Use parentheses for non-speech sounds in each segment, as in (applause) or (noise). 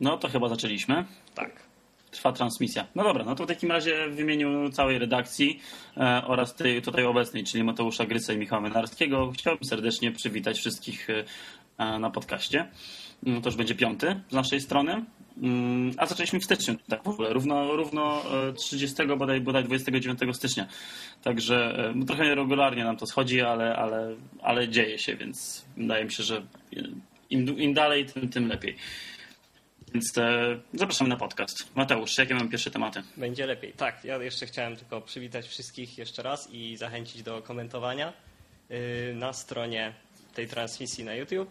No to chyba zaczęliśmy. Tak. Trwa transmisja. No dobra, no to w takim razie w imieniu całej redakcji e, oraz tej tutaj obecnej, czyli Mateusza Gryca i Michała Menarskiego, chciałbym serdecznie przywitać wszystkich e, na podcaście. No to już będzie piąty z naszej strony. Mm, a zaczęliśmy w styczniu, tak w ogóle, równo, równo 30, bodaj, bodaj 29 stycznia. Także e, trochę nieregularnie nam to schodzi, ale, ale, ale dzieje się, więc wydaje mi się, że im, im dalej, tym, tym lepiej. Więc zapraszamy na podcast. Mateusz, jakie mamy pierwsze tematy? Będzie lepiej. Tak, ja jeszcze chciałem tylko przywitać wszystkich jeszcze raz i zachęcić do komentowania y, na stronie tej transmisji na YouTube.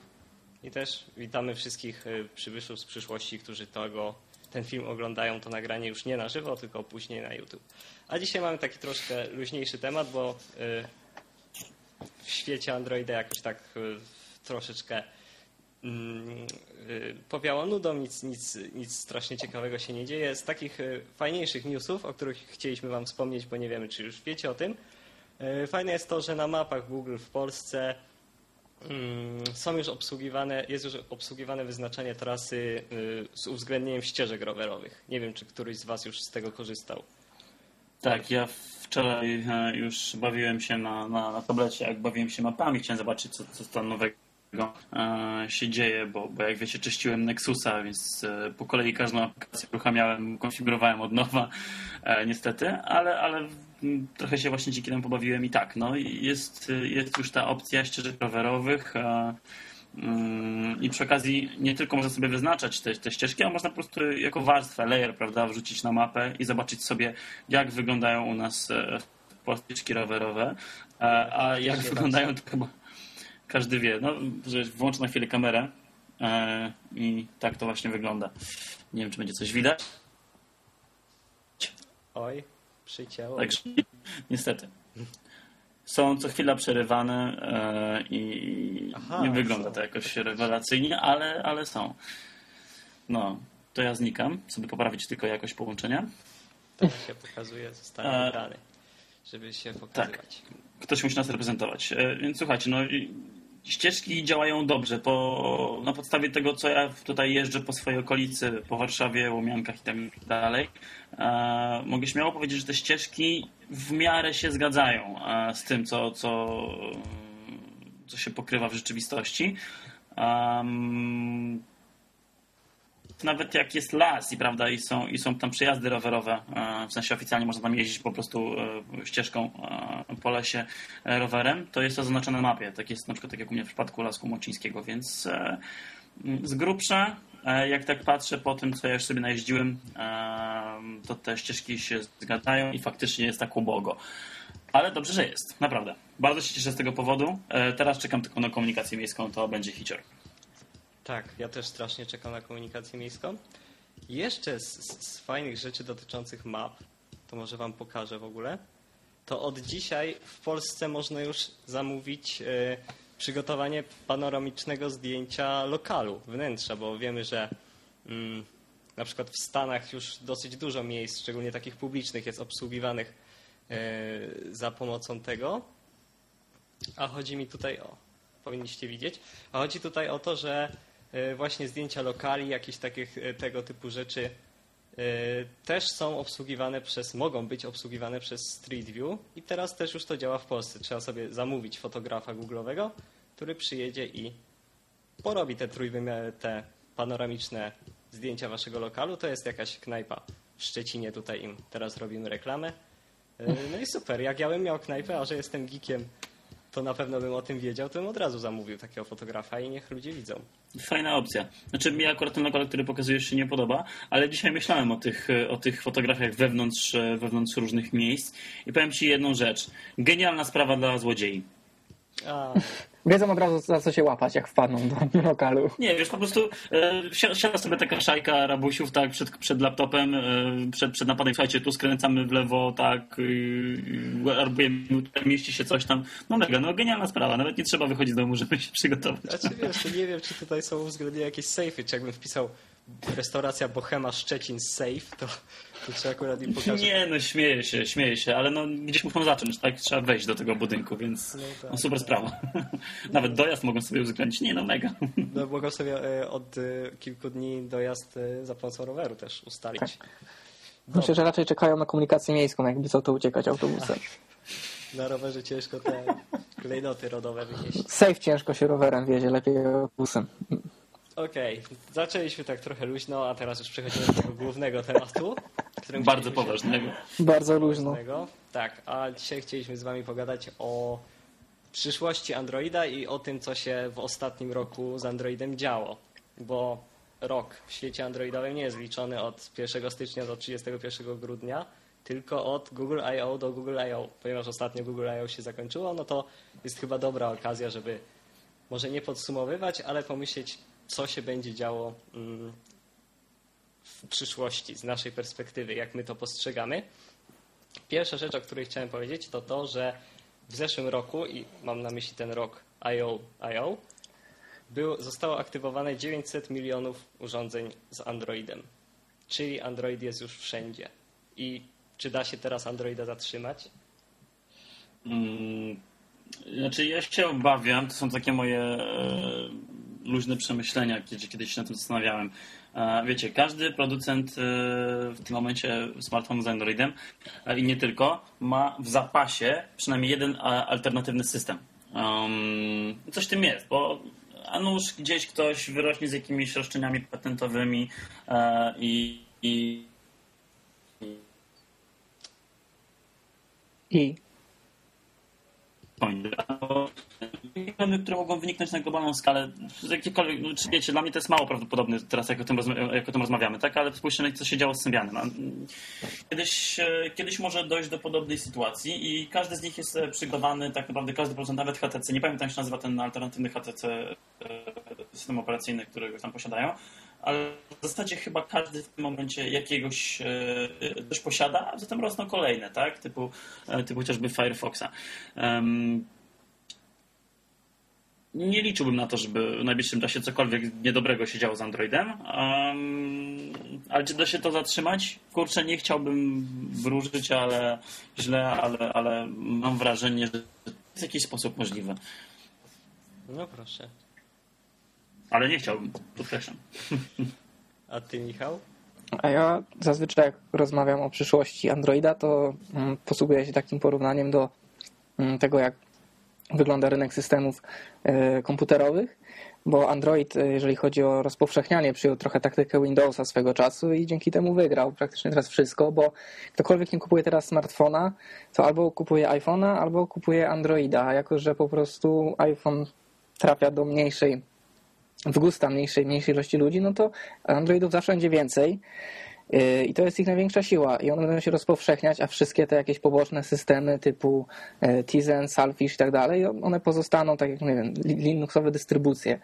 I też witamy wszystkich y, przybyszów z przyszłości, którzy tego, ten film oglądają, to nagranie już nie na żywo, tylko później na YouTube. A dzisiaj mamy taki troszkę luźniejszy temat, bo y, w świecie Androida jakoś tak troszeczkę powiało nudą, nic, nic, nic strasznie ciekawego się nie dzieje. Z takich y, fajniejszych newsów, o których chcieliśmy Wam wspomnieć, bo nie wiemy, czy już wiecie o tym, y, fajne jest to, że na mapach Google w Polsce mm, są już obsługiwane, jest już obsługiwane wyznaczenie trasy z uwzględnieniem ścieżek rowerowych. Nie wiem, czy któryś z Was już z tego korzystał. Tak, ja wczoraj e, już bawiłem się na, na, na tablecie, jak bawiłem się mapami, chciałem zobaczyć, co, co tam nowego się dzieje, bo, bo jak wiecie, czyściłem Nexusa, więc e, po kolei każdą aplikację uruchamiałem, konfigurowałem od nowa, e, niestety, ale, ale trochę się właśnie dzięki temu pobawiłem i tak, no jest, jest już ta opcja ścieżek rowerowych mm, i przy okazji nie tylko można sobie wyznaczać te, te ścieżki, a można po prostu jako warstwę, layer, prawda, wrzucić na mapę i zobaczyć sobie, jak wyglądają u nas ścieżki rowerowe, a jak wyglądają to chyba każdy wie, no, że włączę na chwilę kamerę e, i tak to właśnie wygląda. Nie wiem, czy będzie coś widać. Oj, przycięło. Także niestety. Są co chwila przerywane e, i Aha, nie wygląda to jakoś rewelacyjnie, ale, ale są. No, to ja znikam, sobie poprawić tylko jakość połączenia. To się pokazuje, zostanie wybrany, żeby się pokazywać. Tak. Ktoś musi nas reprezentować. E, więc słuchajcie, no ścieżki działają dobrze. Po, na podstawie tego, co ja tutaj jeżdżę po swojej okolicy, po Warszawie, Łomiankach i tak dalej, e, mogę śmiało powiedzieć, że te ścieżki w miarę się zgadzają e, z tym, co, co, co się pokrywa w rzeczywistości. Nawet jak jest las i prawda, i są, i są tam przejazdy rowerowe, e, w sensie oficjalnie można tam jeździć po prostu e, ścieżką e, po lesie rowerem, to jest to zaznaczone na mapie. Tak jest na przykład tak jak u mnie w przypadku Lasku Mocińskiego, więc z grubsza, jak tak patrzę po tym, co ja już sobie najeździłem, to te ścieżki się zgadzają i faktycznie jest tak ubogo. Ale dobrze, że jest, naprawdę. Bardzo się cieszę z tego powodu. Teraz czekam tylko na komunikację miejską, to będzie hicior. Tak, ja też strasznie czekam na komunikację miejską. Jeszcze z, z, fajnych rzeczy dotyczących map, to może Wam pokażę w ogóle, to od dzisiaj w Polsce można już zamówić y, przygotowanie panoramicznego zdjęcia lokalu, wnętrza, bo wiemy, że y, na przykład w Stanach już dosyć dużo miejsc, szczególnie takich publicznych, jest obsługiwanych y, za pomocą tego. A chodzi mi tutaj o, powinniście widzieć, a chodzi tutaj o to, że właśnie zdjęcia lokali, jakieś takich e, tego typu rzeczy e, też są obsługiwane przez, mogą być obsługiwane przez Street View i teraz też już to działa w Polsce. Trzeba sobie zamówić fotografa Google'owego, który przyjedzie i porobi te trójwymiary, te panoramiczne zdjęcia waszego lokalu. To jest jakaś knajpa w Szczecinie, tutaj im teraz robimy reklamę. No i super, jak ja bym miał knajpę, a że jestem geekiem to na pewno bym o tym wiedział, to bym od razu zamówił takiego fotografa i niech ludzie widzą. Fajna opcja. Znaczy mi akurat ten lokal, który pokazujesz się nie podoba, ale dzisiaj myślałem o tych, o tych fotografiach wewnątrz, wewnątrz różnych miejsc i powiem Ci jedną rzecz. Genialna sprawa dla złodziei. A. Wiedzą od razu za co się łapać, jak wpadną do (laughs) lokalu. Nie, wiesz, po prostu e, siada sobie taka szajka rabusiów tak, przed, przed laptopem, e, przed, przed napadem, słuchajcie, tu skręcamy w lewo, tak, arbujemy, tutaj mieści się coś tam. No mega, no genialna sprawa, nawet nie trzeba wychodzić z domu, (laughs) żeby się przygotować. Znaczy wiesz, nie wiem, czy tutaj są uwzględnione jakieś safety, czy jakbym wpisał restauracja Bohema Szczecin Safe, to, to trzeba akurat im pokazać. Nie, no śmieję się, śmieję się, ale no gdzieś muszą zacząć, tak? Trzeba wejść do tego budynku, więc No tak, no, super sprawa. (laughs) Nawet dojazd mogą sobie uwzględnić, nie no mega. (laughs) No, mogą sobie e, od e, kilku dni dojazd e, za pomocą roweru też ustalić. Myślę, że raczej czekają na komunikację miejską, jakby co to uciekać autobusem. Na rowerze ciężko te klejnoty rodowe wynieść. Safe ciężko się rowerem wiezie, lepiej autobusem. Okej, zaczęliśmy tak trochę luźno, a teraz już przechodzimy do tego głównego tematu. którym Bardzo chcieliśmy się- poważnego. Bardzo luźno. Tak, a dzisiaj chcieliśmy z Wami pogadać o przyszłości Androida i o tym, co się w ostatnim roku z Androidem działo. Bo rok w świecie Androidowym nie jest liczony od 1 stycznia do 31 grudnia, tylko od Google I.O. do Google I.O. Ponieważ ostatnio Google I.O. się zakończyło, no to jest chyba dobra okazja, żeby może nie podsumowywać, ale pomyśleć, co się będzie działo mm, w przyszłości z naszej perspektywy, jak my to postrzegamy. Pierwsza rzecz, o której chciałem powiedzieć, to to, że w zeszłym roku, i mam na myśli ten rok IO, IO był, zostało aktywowane 900 milionów urządzeń z Androidem. Czyli Android jest już wszędzie. I czy da się teraz Androida zatrzymać? Mm, Znaczy ja się obawiam, to są takie moje e, luźne przemyślenia, kiedy kiedyś się nad tym zastanawiałem. E, Wiecie, każdy producent e, w tym momencie smartfonu z Androidem e, i nie tylko, ma w zapasie przynajmniej jeden alternatywny system. Coś tym jest, bo a nuż gdzieś ktoś wyrośnie z jakimiś roszczeniami patentowymi i, i I Problemy, które mogą wyniknąć na globalną skalę, jakiekolwiek, no, czy wiecie, dla mnie to jest mało prawdopodobne teraz, jak o tym, jak o tym rozmawiamy, tak? Ale spójrzcie na co się działo z Symbianem. Kiedyś, e, kiedyś może dojść do podobnej sytuacji i każdy z nich jest e, przygotowany, tak naprawdę każdy producent, nawet HTC, nie pamiętam jak się nazywa ten alternatywny HTC e, system operacyjny, którego tam posiadają, ale w zasadzie chyba każdy w tym momencie jakiegoś e, coś posiada, a zatem rosną kolejne, tak? Typu, e, typu chociażby Firefoxa. Em, nie liczyłbym na to, żeby w najbliższym czasie cokolwiek niedobrego się działo z Androidem. Um, ale czy da się to zatrzymać? Kurczę, nie chciałbym wróżyć, ale źle, ale, ale mam wrażenie, że to jest w jakiś sposób możliwe. No proszę. Ale nie chciałbym, podkreślam. A ty, Michał? A ja zazwyczaj jak rozmawiam o przyszłości Androida, to mm, posługuję się takim porównaniem do mm, tego, jak wygląda rynek systemów e, komputerowych, bo Android, e, jeżeli chodzi o rozpowszechnianie, przyjął trochę taktykę Windowsa swego czasu i dzięki temu wygrał praktycznie teraz wszystko, bo ktokolwiek nie kupuje teraz smartfona, to albo kupuje iPhone'a, albo kupuje Androida, a jako że po prostu iPhone trafia do mniejszej w gusta mniejszej, mniejszej ilości ludzi, no to Androidów zawsze będzie więcej. Yy, I to jest ich największa siła. I one będą się rozpowszechniać, a wszystkie te jakieś poboczne systemy typu e, Tizen, Salfish i tak dalej, one pozostaną, tak jak nie wiem, li- Linuxowe dystrybucje.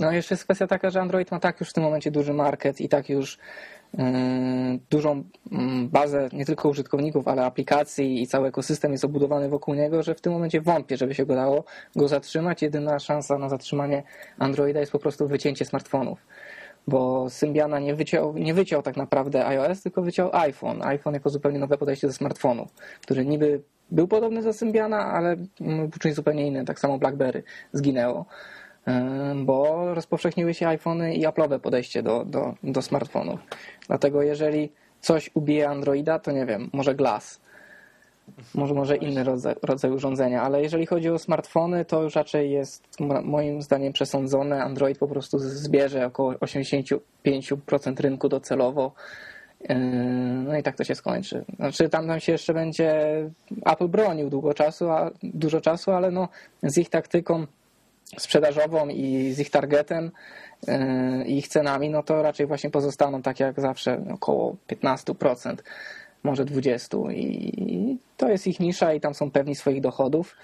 No jeszcze jest kwestia taka, że Android ma tak już w tym momencie duży market i tak już dużą mm, bazę nie tylko użytkowników, ale aplikacji i cały ekosystem jest obudowany wokół niego, że w tym momencie wątpię, żeby się go dało go zatrzymać. Jedyna szansa na zatrzymanie Androida jest po prostu wycięcie smartfonów bo Symbiana nie wyciął, nie wyciął tak naprawdę iOS, tylko wyciął iPhone. iPhone jako zupełnie nowe podejście do smartfonów, który niby był podobny do Symbiana, ale mm, czymś zupełnie innym. Tak samo BlackBerry zginęło, bo rozpowszechniły się iPhony i Apple'owe podejście do, do, do smartfonów. Dlatego jeżeli coś ubije Androida, to nie wiem, może Glass. Może, może inny rodzaj, rodzaj urządzenia, ale jeżeli chodzi o smartfony, to już raczej jest mo- moim zdaniem przesądzone. Android po prostu zbierze około 85% rynku docelowo. No i tak to się skończy. Znaczy tam, tam się jeszcze będzie Apple bronił długo czasu, a, dużo czasu, ale no, z ich taktyką sprzedażową i z ich targetem yy, i ich cenami, no to raczej właśnie pozostaną tak jak zawsze około 15%, może 20% i to jest ich nisza i tam są pewni swoich dochodów,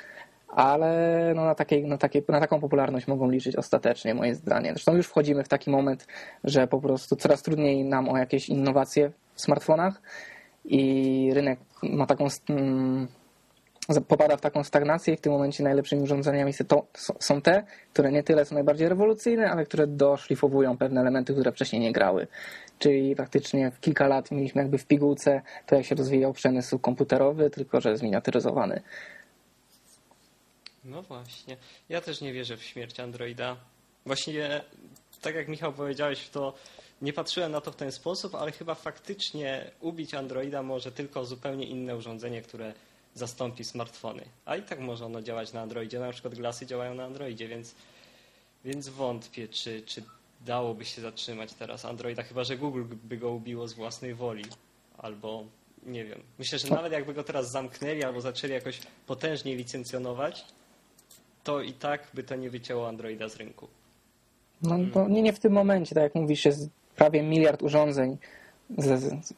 ale no na, takiej, na, takiej, na taką popularność mogą liczyć ostatecznie, moje zdanie. Zresztą już wchodzimy w taki moment, że po prostu coraz trudniej nam o jakieś innowacje w smartfonach i rynek ma taką mm, popada w taką stagnację i w tym momencie najlepszymi urządzeniami są te, które nie tyle są najbardziej rewolucyjne, ale które doszlifowują pewne elementy, które wcześniej nie grały. Czyli praktycznie w kilka lat mieliśmy jakby w pigułce to, jak się rozwijał przemysł komputerowy, tylko że zminiaturyzowany. No właśnie. Ja też nie wierzę w śmierć Androida. Właśnie, tak jak Michał powiedziałeś, to nie patrzyłem na to w ten sposób, ale chyba faktycznie ubić Androida może tylko zupełnie inne urządzenie, które zastąpi smartfony. A i tak może ono działać na Androidzie. Na przykład glasy działają na Androidzie, więc, więc wątpię, czy, czy dałoby się zatrzymać teraz Androida, chyba że Google by go ubiło z własnej woli. Albo nie wiem. Myślę, że nawet jakby go teraz zamknęli albo zaczęli jakoś potężniej licencjonować, to i tak by to nie wycięło Androida z rynku. No, no nie, nie w tym momencie, tak jak mówisz, jest prawie miliard urządzeń,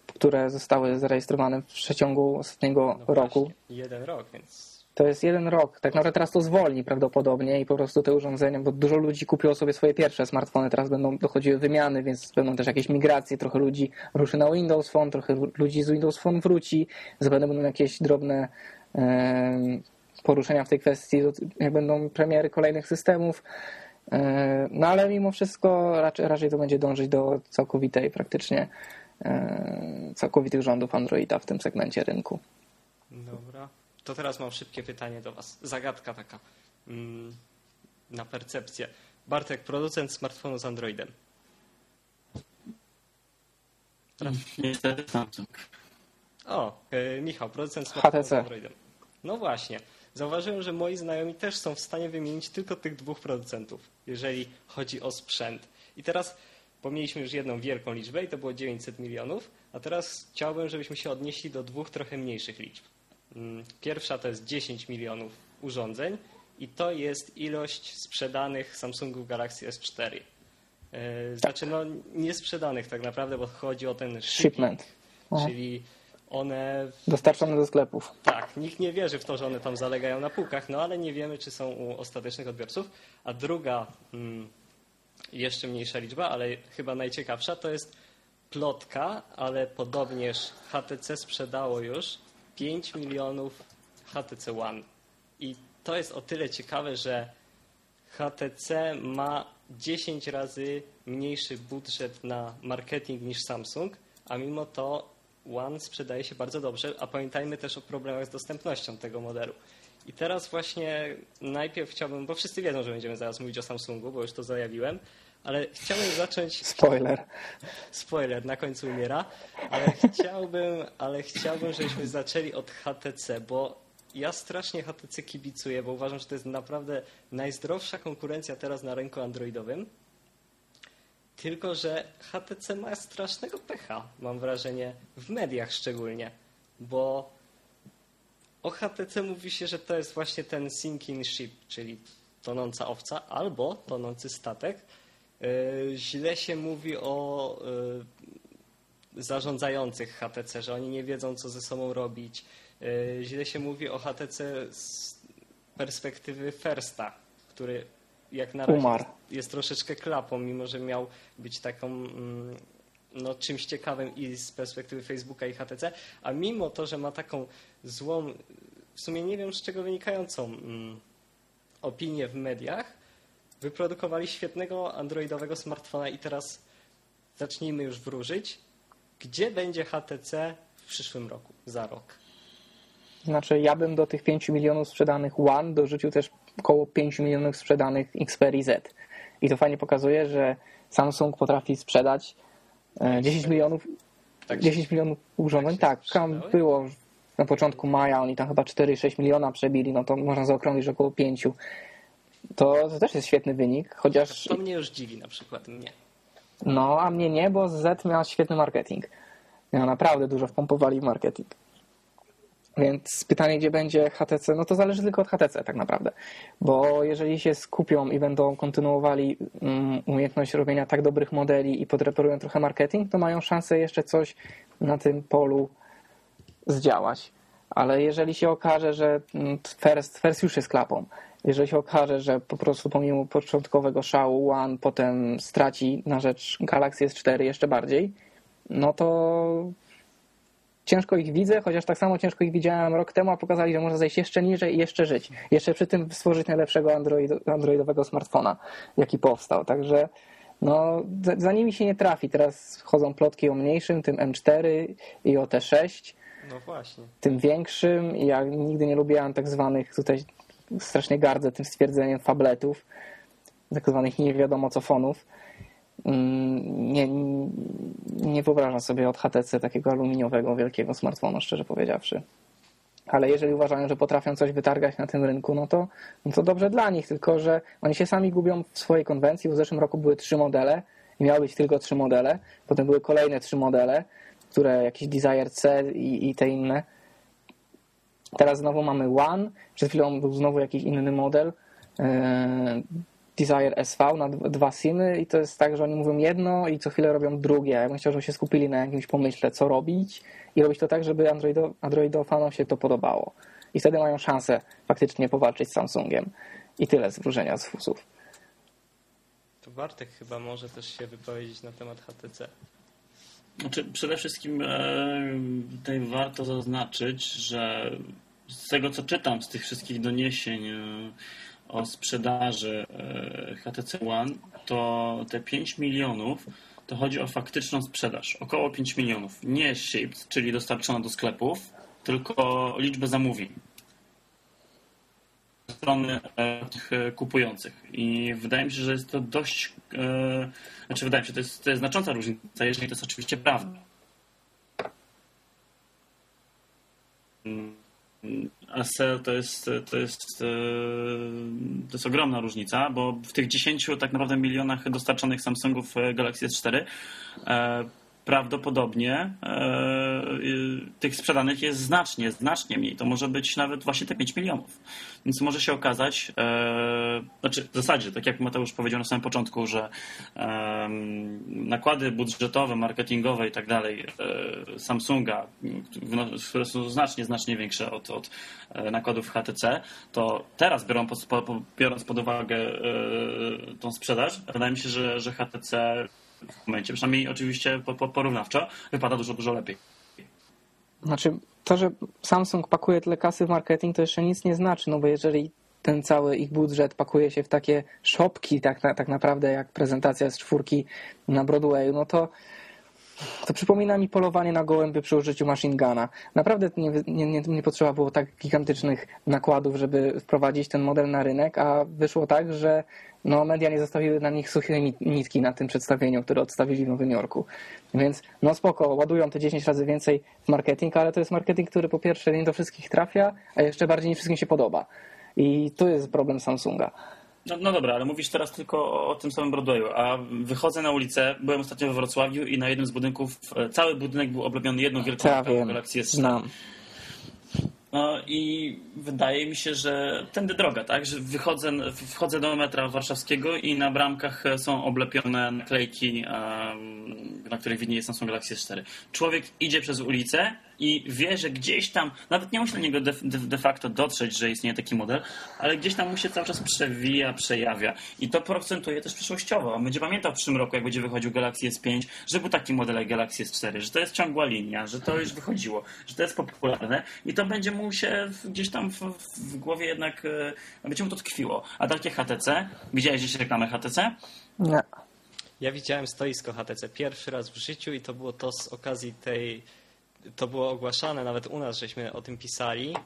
które zostały zarejestrowane w przeciągu ostatniego no roku. Jeden rok, więc. To jest jeden rok. Tak naprawdę teraz to zwolni prawdopodobnie i po prostu te urządzenia, bo dużo ludzi kupiło sobie swoje pierwsze smartfony, teraz będą dochodziły wymiany, więc będą też jakieś migracje, trochę ludzi ruszy na Windows Phone, trochę ludzi z Windows Phone wróci, zapewne będą jakieś drobne poruszenia w tej kwestii, jak będą premiery kolejnych systemów. E, no ale mimo wszystko raczej, raczej to będzie dążyć do całkowitej praktycznie e, całkowitych rządów Androida w tym segmencie rynku. Dobra. To teraz mam szybkie pytanie do Was. Zagadka taka mm, na percepcję. Bartek, producent smartfonu z Androidem. Niestety Samsung. O, e, Michał, producent smartfonu HTC. z Androidem. No właśnie zauważyłem, że moi znajomi też są w stanie wymienić tylko tych dwóch producentów, jeżeli chodzi o sprzęt. I teraz pomiliśmy już jedną wielką liczbę i to było 900 milionów, a teraz chciałbym, żebyśmy się odnieśli do dwóch trochę mniejszych liczb. Mm, pierwsza to jest 10 milionów urządzeń i to jest ilość sprzedanych Samsungu Galaxy S4. E, znaczy, no nie sprzedanych tak naprawdę, bo chodzi o ten shipment, shipment. czyli one... Dostarczone do sklepów. Tak, nikt nie wierzy w to, że one tam zalegają na półkach, no ale nie wiemy, czy są u ostatecznych odbiorców. A druga, hmm, jeszcze mniejsza liczba, ale chyba najciekawsza, to jest plotka, ale podobnież HTC sprzedało już 5 milionów HTC One. I to jest o tyle ciekawe, że HTC ma 10 razy mniejszy budżet na marketing niż Samsung, a mimo to One sprzedaje się bardzo dobrze, a pamiętajmy też o problemach z dostępnością tego modelu. I teraz właśnie najpierw chciałbym, bo wszyscy wiedzą, że będziemy zaraz mówić o Samsungu, bo już to zajawiłem, ale chciałbym zacząć... Spoiler. Spoiler, na końcu umiera, ale chciałbym, ale chciałbym, żebyśmy zaczęli od HTC, bo ja strasznie HTC kibicuję, bo uważam, że to jest naprawdę najzdrowsza konkurencja teraz na rynku androidowym tylko, że HTC ma strasznego pecha, mam wrażenie, w mediach szczególnie, bo o HTC mówi się, że to jest właśnie ten sinking ship, czyli tonąca owca albo tonący statek. E, źle się mówi o e, zarządzających HTC, że oni nie wiedzą, co ze sobą robić. E, źle się mówi o HTC z perspektywy Firsta, który jak na razie jest troszeczkę klapą, mimo że miał być taką mm, no, czymś ciekawym i z perspektywy Facebooka i HTC, a mimo to, że ma taką złą, w sumie nie wiem z czego wynikającą mm, opinię w mediach, wyprodukowali świetnego androidowego smartfona i teraz zacznijmy już wróżyć, gdzie będzie HTC w przyszłym roku, za rok. Znaczy, ja bym do tych 5 milionów sprzedanych One dorzucił też około 5 milionów sprzedanych Xperia Z. I to fajnie pokazuje, że Samsung potrafi sprzedać 10 e, milionów, tak 10 milionów urządzeń. Tak, tam było na początku maja, oni tam chyba 4-6 miliona przebili, no to można zaokrąglić około 5. To, to też jest świetny wynik, chociaż... To mnie już dziwi na przykład, mnie. No, a mnie nie, bo Z miał świetny marketing. Miał naprawdę dużo wpompowali w marketing. Więc pytanie, gdzie będzie HTC, no to zależy tylko od HTC tak naprawdę. Bo jeżeli się skupią i będą kontynuowali mm, umiejętność robienia tak dobrych modeli i podreperują trochę marketing, to mają szansę jeszcze coś na tym polu zdziałać. Ale jeżeli się okaże, że mm, first, first już jest klapą, jeżeli się okaże, że po prostu pomimo początkowego szału One potem straci na rzecz Galaxy S4 jeszcze bardziej, no to ciężko ich widzę, chociaż tak samo ciężko ich widziałem rok temu, a pokazali, że można zejść jeszcze niżej i jeszcze żyć. Jeszcze przy tym stworzyć najlepszego Android, androidowego smartfona, jaki powstał. Także no, za, za nimi się nie trafi. Teraz chodzą plotki o mniejszym, tym M4 i o T6, No właśnie. tym większym. Ja nigdy nie lubiłem tak zwanych, tutaj strasznie gardzę tym stwierdzeniem fabletów, tak zwanych nie wiadomo co fonów. Mm, Nie, nie wyobrażam sobie od HTC takiego aluminiowego, wielkiego smartfonu, szczerze powiedziawszy. Ale jeżeli uważają, że potrafią coś wytargać na tym rynku, no to, no to dobrze dla nich, tylko że oni się sami gubią w swojej konwencji. W zeszłym roku były trzy modele i miały być tylko trzy modele. Potem były kolejne trzy modele, które jakieś Desire C i, i te inne. Teraz znowu mamy One. Przed chwilą był znowu jakiś inny model. Desire SV na dwa simy i to jest tak, że oni mówią jedno i co chwilę robią drugie. Ja bym chciał, żeby się skupili na jakimś pomyśle, co robić i robić to tak, żeby Androido, Androidofanom się to podobało. I wtedy mają szansę faktycznie powalczyć z Samsungiem. I tyle z wróżenia z fusów. To Bartek chyba może też się wypowiedzieć na temat HTC. Znaczy, przede wszystkim e, tutaj warto zaznaczyć, że z tego co czytam, z tych wszystkich doniesień e, o sprzedaży e, HTC One, to te 5 milionów to chodzi o faktyczną sprzedaż. Około 5 milionów. Nie shipped, czyli dostarczona do sklepów, tylko liczbę zamówień strony e, tych e, kupujących. I wydaje mi się, że jest to dość, e, znaczy wydaje mi się, to jest, to jest znacząca różnica, jeżeli to jest oczywiście prawda. SL to jest, to jest, e, to jest ogromna różnica, bo w tych 10 tak naprawdę milionach dostarczonych Samsungów e, Galaxy S4 e, prawdopodobnie e, tych sprzedanych jest znacznie, znacznie mniej. To może być nawet właśnie te 5 milionów. Więc może się okazać, e, znaczy w zasadzie, tak jak Mateusz powiedział na samym początku, że nakłady budżetowe, marketingowe i tak dalej e, Samsunga, które są znacznie, znacznie większe od, od nakładów HTC, to teraz biorąc pod uwagę tą sprzedaż, wydaje mi się, że, że HTC w momencie, przynajmniej oczywiście po, po, porównawczo, wypada dużo, dużo lepiej. Znaczy, to, że Samsung pakuje tyle kasy w marketing, to jeszcze nic nie znaczy, no bo jeżeli ten cały ich budżet pakuje się w takie szopki, tak, tak naprawdę jak prezentacja z czwórki na Broadwayu, no to, to przypomina mi polowanie na gołębie przy użyciu machine guna. Naprawdę nie, nie, nie, nie potrzeba było tak gigantycznych nakładów, żeby wprowadzić ten model na rynek, a wyszło tak, że no, media nie zostawiły na nich suchej nit- nitki na tym przedstawieniu, które odstawili w Nowym Jorku. Więc no spoko, ładują te 10 razy więcej w marketing, ale to jest marketing, który po pierwsze nie do wszystkich trafia, a jeszcze bardziej nie wszystkim się podoba. I to jest problem Samsunga. No, no dobra, ale mówisz teraz tylko o, o tym samym Broadwayu, a wychodzę na ulicę, byłem ostatnio we Wrocławiu i na jednym z budynków, e, cały budynek był oblepiony jedną wielką To ja S4. znam. No i wydaje mi się, że tędy droga, tak? Że wychodzę, wchodzę do metra warszawskiego i na bramkach są oblepione naklejki, em, na których widnieje Samsung Galaxy S4. Człowiek idzie przez ulicę i wie, że gdzieś tam, nawet nie musi do niego de, de, de facto dotrzeć, że istnieje taki model, ale gdzieś tam mu się cały czas przewija, przejawia. I to procentuje też przyszłościowo. On będzie pamiętał w przyszłym roku, jak będzie wychodził Galaxy S5, że był taki model jak Galaxy S4, że to jest ciągła linia, że to już wychodziło, że to jest popularne i to będzie mu się gdzieś tam w, w głowie jednak, e, będzie mu to tkwiło. A takie HTC, widziałeś gdzieś reklamę HTC? Nie. Ja widziałem stoisko HTC pierwszy raz w życiu i to było to z okazji tej. To było ogłaszane nawet u nas, żeśmy o tym pisali.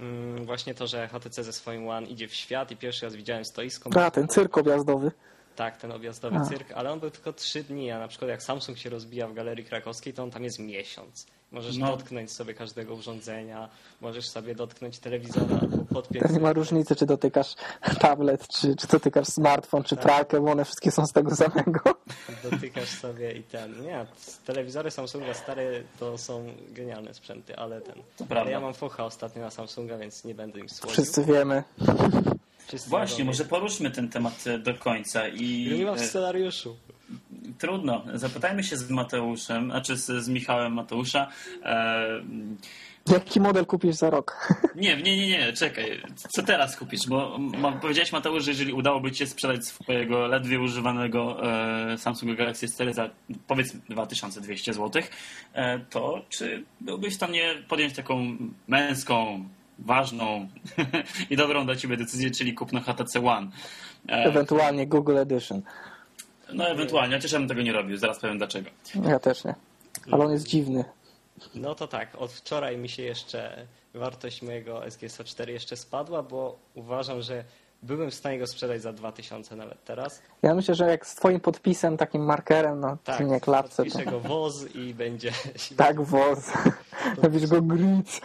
Mm, Właśnie to, że HTC ze swoim One idzie w świat i pierwszy raz widziałem stoisko. A, ten cyrk objazdowy. Tak, ten objazdowy A. cyrk, ale on był tylko trzy dni, a na przykład jak Samsung się rozbija w Galerii Krakowskiej, to on tam jest miesiąc. Możesz No. dotknąć sobie każdego urządzenia, możesz sobie dotknąć telewizora albo podpiąć Teraz nie ma różnicy, czy dotykasz tablet, czy, czy dotykasz smartfon, czy pralkę, bo one wszystkie są z tego samego. dotykasz sobie i ten. Nie, telewizory Samsunga stare to są genialne sprzęty, ale ten. Ale prawda. ja mam focha ostatnio na Samsunga, więc nie będę im słodził. Wszyscy wiemy. Wszyscy Właśnie, może poruszmy ten temat do końca Ja nie i mam w scenariuszu. Trudno. Zapytajmy się z Mateuszem, znaczy z, z Michałem Mateusza. E, Jaki model kupisz za rok? (laughs) nie, nie, nie, nie, czekaj. Co teraz kupisz? Bo ma, powiedziałeś Mateusz, że jeżeli udałoby ci się sprzedać swojego ledwie używanego e, Samsung Galaxy S4 za powiedzmy 2200 zł, e, to czy byłbyś w stanie podjąć taką męską, ważną (laughs) i dobrą dla ciebie decyzję, czyli kupno HTC One? E, Ewentualnie Google Edition. No ewentualnie, chociaż ja bym tego nie robił, zaraz powiem dlaczego. Ja też nie. Ale on jest dziwny. No to tak, od wczoraj mi się jeszcze wartość mojego SGS 4 jeszcze spadła, bo uważam, że byłem w stanie go sprzedać za 2000 nawet teraz. Ja myślę, że jak z twoim podpisem, takim markerem na Tak, tylnie klapce, to podpiszę go woz i będzie tak woz. (laughs) Robisz go gric.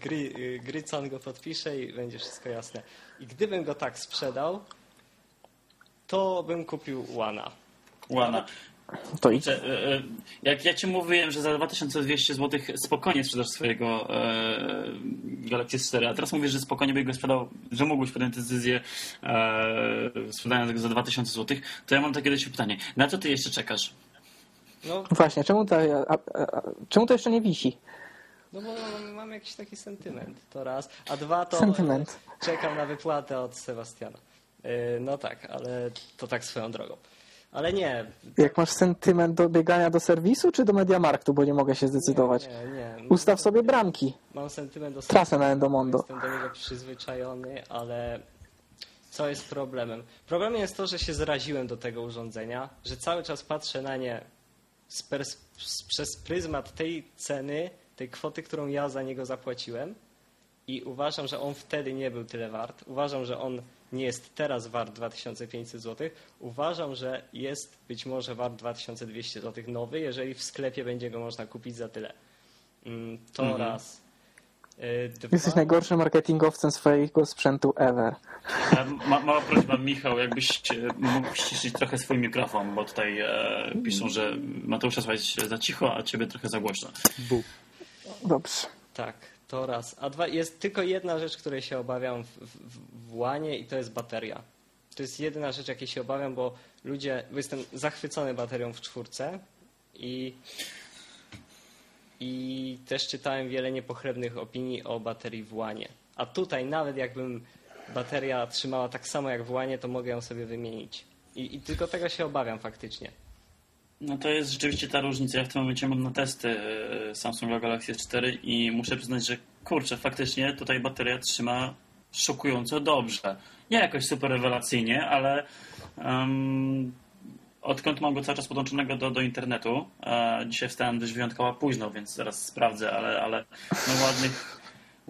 gry, Grycon go podpisze i będzie wszystko jasne. I gdybym go tak sprzedał, to bym kupił Łana. Łana. To. Że, e, e, Jak ja ci mówiłem, że za 2200 zł spokojnie sprzedasz swojego e, Galaxy S4, a teraz mówisz, że spokojnie byś go sprzedał, że mógłbyś podjąć decyzję e, sprzedania tego za 2000 zł, to ja mam takie do ciebie pytanie. Na co ty jeszcze czekasz? No, Właśnie, czemu to, a, a, a, czemu to jeszcze nie wisi? no bo mam, mam jakiś taki sentyment, to raz. A dwa to Sentyment. czekam na wypłatę od Sebastiana. E, No tak, ale to tak swoją drogą. Ale nie. Jak masz sentyment do biegania do serwisu, czy do Mediamarktu, bo nie mogę się zdecydować. Nie, nie. Ustaw sobie bramki. Mam sentyment do Trasę na Endomondo. Jestem do niego przyzwyczajony, ale co jest problemem? Problemem jest to, że się zraziłem do tego urządzenia, że cały czas patrzę na nie przez pryzmat tej ceny, tej kwoty, którą ja za niego zapłaciłem i uważam, że on wtedy nie był tyle wart. Uważam, że on nie jest teraz wart 2500 zł. Uważam, że jest być może wart 2200 zł nowy, jeżeli w sklepie będzie go można kupić za tyle. Mm, To Mhm. raz. Y, Dwa, Jesteś najgorszym marketingowcem swojego sprzętu ever. E, Ma, mała prośba, Michał, jakbyś mógł ściszyć trochę swój mikrofon, bo tutaj e, piszą, że Mateusza słychać za cicho, a ciebie trochę za głośno. Dobrze. Tak, to raz. A dwa, jest tylko jedna rzecz, której się obawiam w, w, w łanie i to jest bateria. To jest jedyna rzecz, jakiej się obawiam, bo ludzie, bo jestem zachwycony baterią w czwórce i, i też czytałem wiele niepochlebnych opinii o baterii w łanie. A tutaj nawet jakbym bateria trzymała tak samo jak w łanie, to mogę ją sobie wymienić. I, i tylko tego się obawiam faktycznie. No to jest rzeczywiście ta różnica. Ja w tym momencie mam na testy e, Samsung Galaxy S4 i muszę przyznać, że kurczę, faktycznie tutaj bateria trzyma szokująco dobrze. Nie jakoś super rewelacyjnie, ale um, odkąd mam go cały czas podłączonego do, do internetu, e, dzisiaj wstałem dość wyjątkowo późno, więc zaraz sprawdzę, ale, ale no ładnych,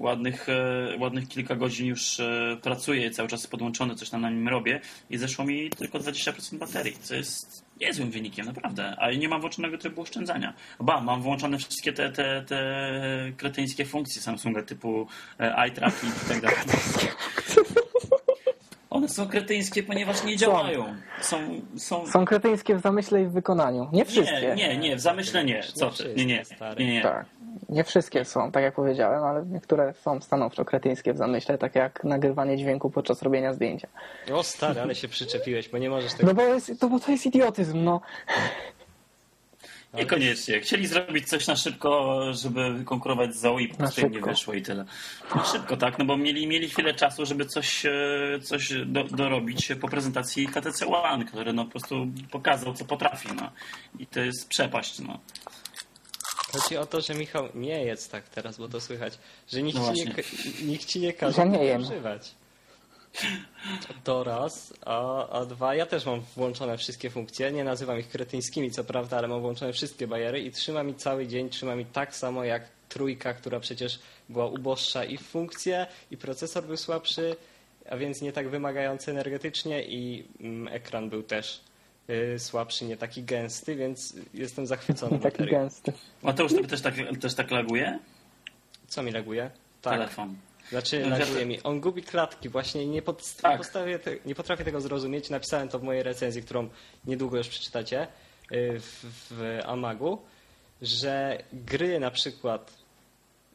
ładnych, e, ładnych kilka godzin już e, pracuję, cały czas podłączony, coś tam na nim robię i zeszło mi tylko 20% baterii, co jest niezłym wynikiem, naprawdę. A nie mam włączonego trybu oszczędzania. Ba, mam włączone wszystkie te, te, te kretyńskie funkcje Samsunga typu e, eye tracking i tak dalej. (laughs) One są kretyńskie, ponieważ nie działają. Są, są, Są kretyńskie w zamyśle i w wykonaniu. Nie wszystkie. nie, nie, nie, w zamyśle nie. Co ty? Nie, nie, nie, nie. Tak. Nie wszystkie są, tak jak powiedziałem, ale niektóre są stanowczo kretyńskie w zamyśle, tak jak nagrywanie dźwięku podczas robienia zdjęcia. O stary, ale się przyczepiłeś, bo nie możesz tego No bo, jest, to, bo to jest idiotyzm, no. Niekoniecznie. Chcieli zrobić coś na szybko, żeby konkurować z Zoe i po prostu im nie wyszło i tyle. Na szybko, tak, no bo mieli, mieli chwilę czasu, żeby coś, e, coś do, dorobić po prezentacji HTC One, który no po prostu pokazał, co potrafi, no. I to jest przepaść, no. Chodzi o to, że Michał nie jest tak teraz, bo to słychać, że nikt, No ci, nie, nikt ci nie każe Ja nie używać. To raz, a, a dwa, ja też mam włączone wszystkie funkcje, nie nazywam ich kretyńskimi, co prawda, ale mam włączone wszystkie bariery i trzyma mi cały dzień, trzyma mi tak samo jak trójka, która przecież była uboższa i w funkcje, i procesor był słabszy, a więc nie tak wymagający energetycznie i mm, ekran był też słabszy, nie taki gęsty, więc jestem zachwycony Nie taki gęsty. Mateusz, tobie też tak, też tak laguje? Co mi laguje? Tak. Telefon. Znaczy, No, laguje mi. On gubi klatki, właśnie nie, pod, Tak. nie, postawię te, nie potrafię tego zrozumieć. Napisałem to w mojej recenzji, którą niedługo już przeczytacie y, w, w Amagu, że gry na przykład,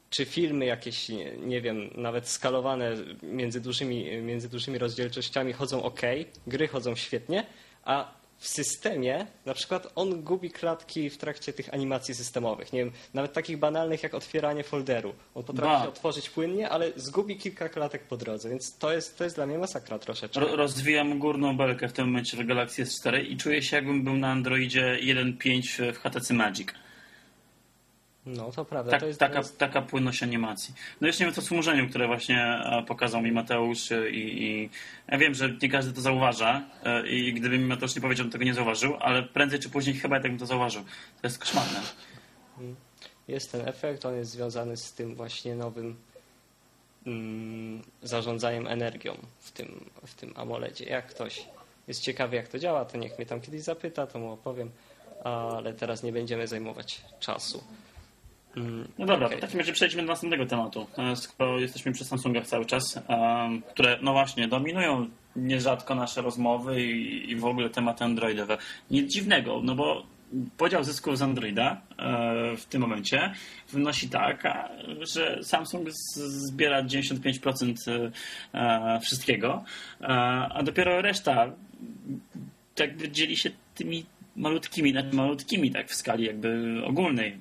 czy filmy jakieś, nie, nie wiem, nawet skalowane między dużymi, między dużymi rozdzielczościami chodzą ok, gry chodzą świetnie, a w systemie, na przykład on gubi klatki w trakcie tych animacji systemowych. Nie wiem, nawet takich banalnych jak otwieranie folderu. On potrafi Ba. się otworzyć płynnie, ale zgubi kilka klatek po drodze, więc to jest, to jest dla mnie masakra troszeczkę. Ro- rozwijam górną belkę w tym momencie w Galaxy S4 i czuję się jakbym był na Androidzie 1.5 w HTC Magic. No to prawda, Tak, to jest, taka, to jest taka płynność animacji. No jeszcze nie wiem co z chmurzeniem, które właśnie e, pokazał mi Mateusz e, i, i ja wiem, że nie każdy to zauważa e, i gdyby mi Mateusz nie powiedział, to tego nie zauważył, ale prędzej czy później chyba tak bym to zauważył. To jest koszmarne. jest ten efekt, on jest związany z tym właśnie nowym mm, zarządzaniem energią w tym, w tym AMOLEDzie. Jak ktoś jest ciekawy, jak to działa, to niech mnie tam kiedyś zapyta, to mu opowiem, ale teraz nie będziemy zajmować czasu. No dobra, okej. w takim razie przejdźmy do następnego tematu. E, Skoro jesteśmy przy Samsungach cały czas, em, które no właśnie dominują nierzadko nasze rozmowy i, w ogóle tematy androidowe. Nic dziwnego, no bo podział zysków z Androida e, w tym momencie wynosi tak, a, że Samsung zbiera 95% e, wszystkiego, e, a dopiero reszta jakby dzieli się tymi malutkimi, znaczy malutkimi tak w skali jakby ogólnej.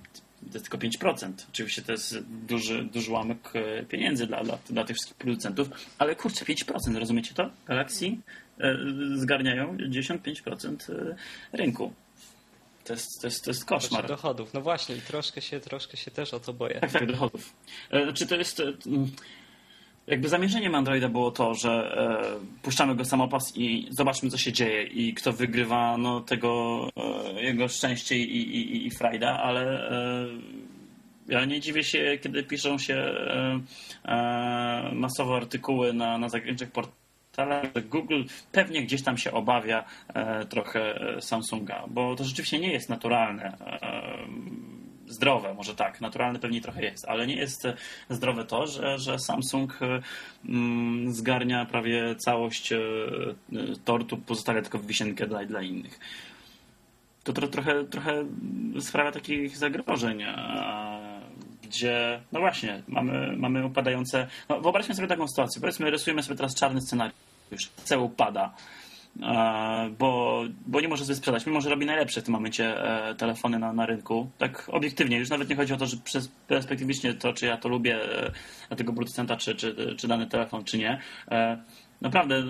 To jest tylko 5%. Oczywiście to jest duży, duży ułamek e, pieniędzy dla, dla, dla tych wszystkich producentów, ale kurczę, 5%, rozumiecie to? Galaxy e, zgarniają 95% e, rynku. To jest, to jest, to jest Znaczy koszmar. dochodów. No właśnie, i troszkę się, troszkę się też o to boję. Tak, tak, dochodów. Czy to jest. Jakby zamierzeniem Androida było to, że e, puszczamy go samopas i zobaczmy, co się dzieje i kto wygrywa, no tego e, jego szczęście i, i, i, frajda, ale e, ja nie dziwię się, kiedy piszą się e, e, masowo artykuły na, na zagranicznych portalach, że Google pewnie gdzieś tam się obawia e, trochę Samsunga, bo to rzeczywiście nie jest naturalne. Zdrowe, może tak, naturalne pewnie trochę jest, ale nie jest e, zdrowe to, że, że Samsung e, mm, zgarnia prawie całość e, tortu, pozostawia tylko wisienkę dla, dla innych. To tro, trochę, trochę sprawia takich zagrożeń, gdzie, no właśnie, mamy, mamy upadające. No, wyobraźmy sobie taką sytuację. Powiedzmy, rysujemy sobie teraz czarny scenariusz. Cel upada bo, bo nie może sobie sprzedać, mimo że robi najlepsze w tym momencie e, telefony na, na rynku. Tak obiektywnie, już nawet nie chodzi o to, że przez perspektywicznie to, czy ja to lubię, e, tego producenta, czy, czy, czy dany telefon, czy nie. E, Naprawdę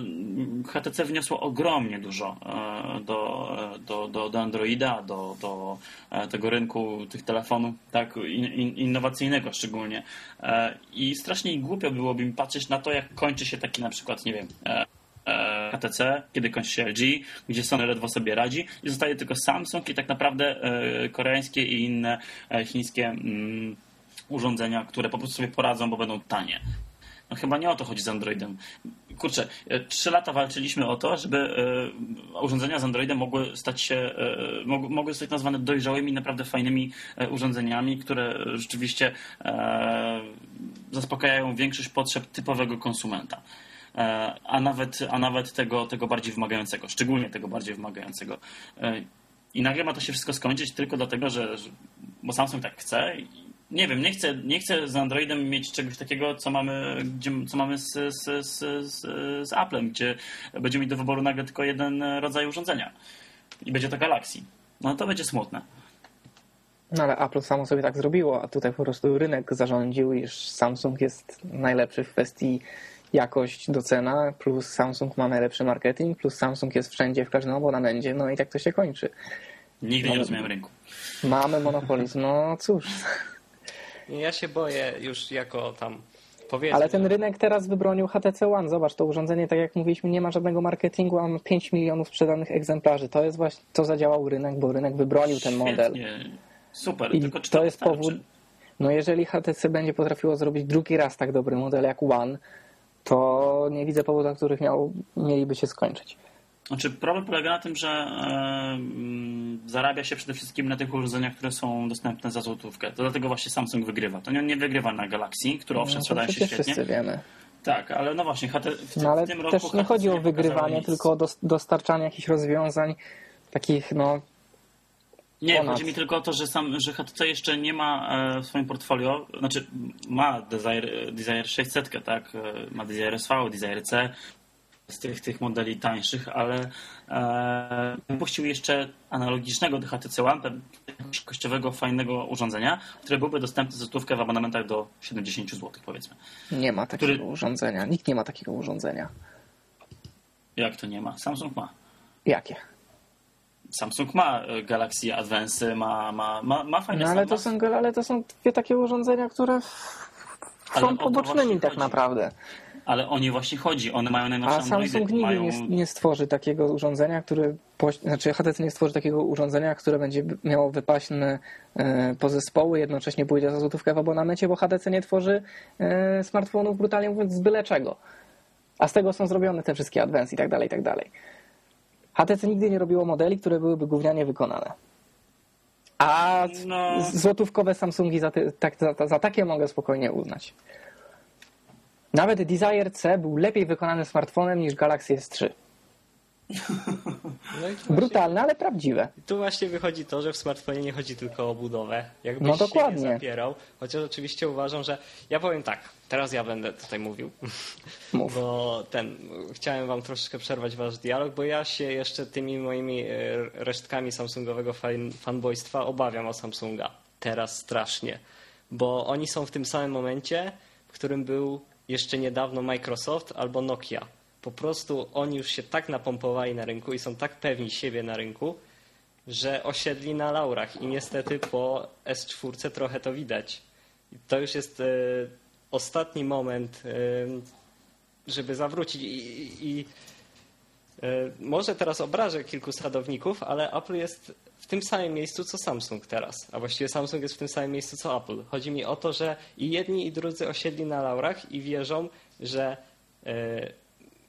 HTC wniosło ogromnie dużo e, do, e, do, do, do Androida, do, do e, tego rynku tych telefonów, tak, in, in, innowacyjnego szczególnie. E, I strasznie głupio byłoby mi patrzeć na to, jak kończy się taki na przykład, nie wiem, e, e, HTC, kiedy kończy się LG, gdzie Sony ledwo sobie radzi i zostaje tylko Samsung i tak naprawdę e, koreańskie i inne e, chińskie mm, urządzenia, które po prostu sobie poradzą, bo będą tanie. No chyba nie o to chodzi z Androidem. Kurczę, e, trzy lata walczyliśmy o to, żeby e, urządzenia z Androidem mogły stać się, e, mog- mogły zostać nazwane dojrzałymi, naprawdę fajnymi e, urządzeniami, które rzeczywiście e, zaspokajają większość potrzeb typowego konsumenta. E, A nawet, a nawet tego, tego bardziej wymagającego, szczególnie tego bardziej wymagającego. E, I nagle ma to się wszystko skończyć tylko dlatego, że, bo Samsung tak chce. Nie wiem, nie chcę, nie chcę z Androidem mieć czegoś takiego, co mamy, gdzie, co mamy z, z, z, z, z Applem, gdzie będziemy mieć do wyboru nagle tylko jeden rodzaj urządzenia. I będzie to Galaxy. No to będzie smutne. No ale Apple samo sobie tak zrobiło, a tutaj po prostu rynek zarządził, iż Samsung jest najlepszy w kwestii jakość do cena, plus Samsung ma najlepszy marketing, plus Samsung jest wszędzie, w każdym abonamencie, no i tak to się kończy. Nigdy nie rozumiem rynku. Mamy monopolizm, no cóż. Ja się boję już jako tam powiedzmy. Ale ten rynek teraz wybronił HTC One. Zobacz, to urządzenie, tak jak mówiliśmy, nie ma żadnego marketingu, a ma 5 milionów sprzedanych egzemplarzy. To jest właśnie, to zadziałał rynek, bo rynek wybronił ten model. Świetnie. Super, I tylko czy to jest wystarczy? powód, no jeżeli HTC będzie potrafiło zrobić drugi raz tak dobry model jak One, to nie widzę powodów, dla których miał, mieliby się skończyć. Znaczy, problem polega na tym, że e, mm, zarabia się przede wszystkim na tych urządzeniach, które są dostępne za złotówkę. To dlatego właśnie Samsung wygrywa. To nie, nie wygrywa na Galaxy, które owszem No, to sprzedaje się świetnie. wszyscy wiemy. Tak, ale no właśnie, HT, w, tym- No ale w tym roku też nie chodzi o wygrywanie, tylko o dos- dostarczanie jakichś rozwiązań takich, no, Nie, ponad. chodzi mi tylko o to, że, sam, że HTC jeszcze nie ma e, w swoim portfolio, znaczy ma Desire, Desire 600, tak? E, Ma Desire SV, Desire C, z tych, tych modeli tańszych, ale e, wypuścił jeszcze analogicznego do HTC One, kościowego, fajnego urządzenia, które byłoby dostępne za złotówkę w abonamentach do 70 zł, powiedzmy. Nie ma takiego Który- urządzenia. Nikt nie ma takiego urządzenia. Jak to nie ma? Samsung ma. Jakie? Samsung ma e, Galaxy Advance, ma, ma, ma, ma fajne No ale to, są, ale to są dwie takie urządzenia, które są pobocznymi tak chodzi. naprawdę. Ale o nie właśnie chodzi. One mają najnowsze A Samsung nigdy mają... nie, nie stworzy takiego urządzenia, które. Znaczy HTC nie stworzy takiego urządzenia, które będzie miało wypaśne e, pozespoły, jednocześnie pójdzie za złotówkę w abonamencie, bo HTC nie tworzy e, smartfonów, brutalnie mówiąc, z byle czego. A z tego są zrobione te wszystkie Advance i tak dalej, i tak dalej. HTC nigdy nie robiło modeli, które byłyby gównianie wykonane. A No. złotówkowe Samsungi za, ty, tak, za, za takie mogę spokojnie uznać. Nawet Desire C był lepiej wykonanym smartfonem niż Galaxy S3. No (laughs) właśnie, Brutalne, ale prawdziwe. tu właśnie wychodzi to, że w smartfonie nie chodzi tylko o budowę. Jakbyś No się dokładnie. nie zapierał. Chociaż oczywiście uważam, że... Ja powiem tak, teraz ja będę tutaj mówił. (laughs) Mów. Bo ten, chciałem wam troszeczkę przerwać wasz dialog, bo ja się jeszcze tymi moimi e, resztkami samsungowego fan, fanboystwa obawiam o Samsunga. Teraz strasznie. Bo oni są w tym samym momencie, w którym był jeszcze niedawno Microsoft albo Nokia. Po prostu oni już się tak napompowali na rynku i są tak pewni siebie na rynku, że osiedli na laurach i niestety po S4 trochę to widać. I To już jest e, ostatni moment, e, żeby zawrócić i, i, e, może teraz obrażę kilku sadowników, ale Apple jest w tym samym miejscu co Samsung teraz, a właściwie Samsung jest w tym samym miejscu co Apple. Chodzi mi o to, że i jedni i drudzy osiedli na laurach i wierzą, że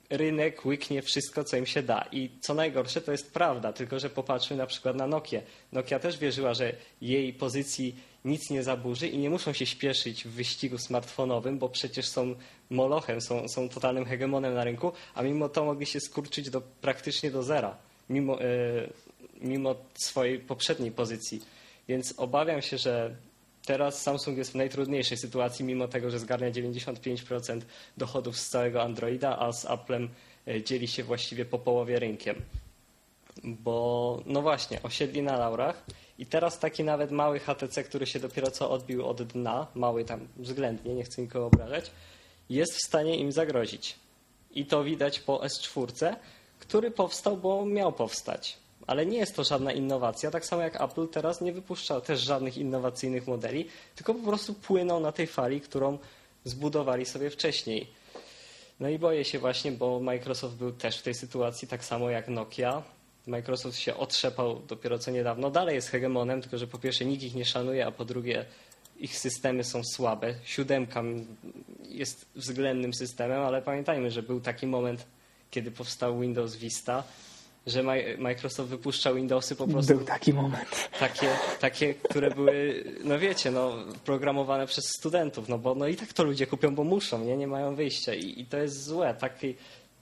rynek łyknie wszystko, co im się da. I co najgorsze, to jest prawda, tylko że popatrzmy na przykład na Nokię. Nokia też wierzyła, że jej pozycji nic nie zaburzy i nie muszą się śpieszyć w wyścigu smartfonowym, bo przecież są molochem, są, są totalnym hegemonem na rynku, a mimo to mogli się skurczyć do, praktycznie do zera, mimo, e, mimo swojej poprzedniej pozycji. Więc obawiam się, że Teraz Samsung jest w najtrudniejszej sytuacji, mimo tego, że zgarnia 95% dochodów z całego Androida, a z Applem e, dzieli się właściwie po połowie rynkiem. Bo, no właśnie, osiedli na laurach i teraz taki nawet mały HTC, który się dopiero co odbił od dna, mały tam względnie, nie chcę nikogo obrażać, jest w stanie im zagrozić. I to widać po S4, który powstał, bo miał powstać. Ale nie jest to żadna innowacja, tak samo jak Apple teraz nie wypuszcza też żadnych innowacyjnych modeli, tylko po prostu płyną na tej fali, którą zbudowali sobie wcześniej. No i boję się właśnie, bo Microsoft był też w tej sytuacji, tak samo jak Nokia. Microsoft się otrzepał dopiero co niedawno. Dalej jest hegemonem, tylko że po pierwsze nikt ich nie szanuje, a po drugie ich systemy są słabe. Siódemka jest względnym systemem, ale pamiętajmy, że był taki moment, kiedy powstał Windows Vista, że Mi- Microsoft wypuszczał Windowsy po prostu Był taki moment. takie, takie, które były, no wiecie, no, programowane przez studentów, no bo no i tak to ludzie kupią, bo muszą, nie, nie mają wyjścia i, i to jest złe. Taki,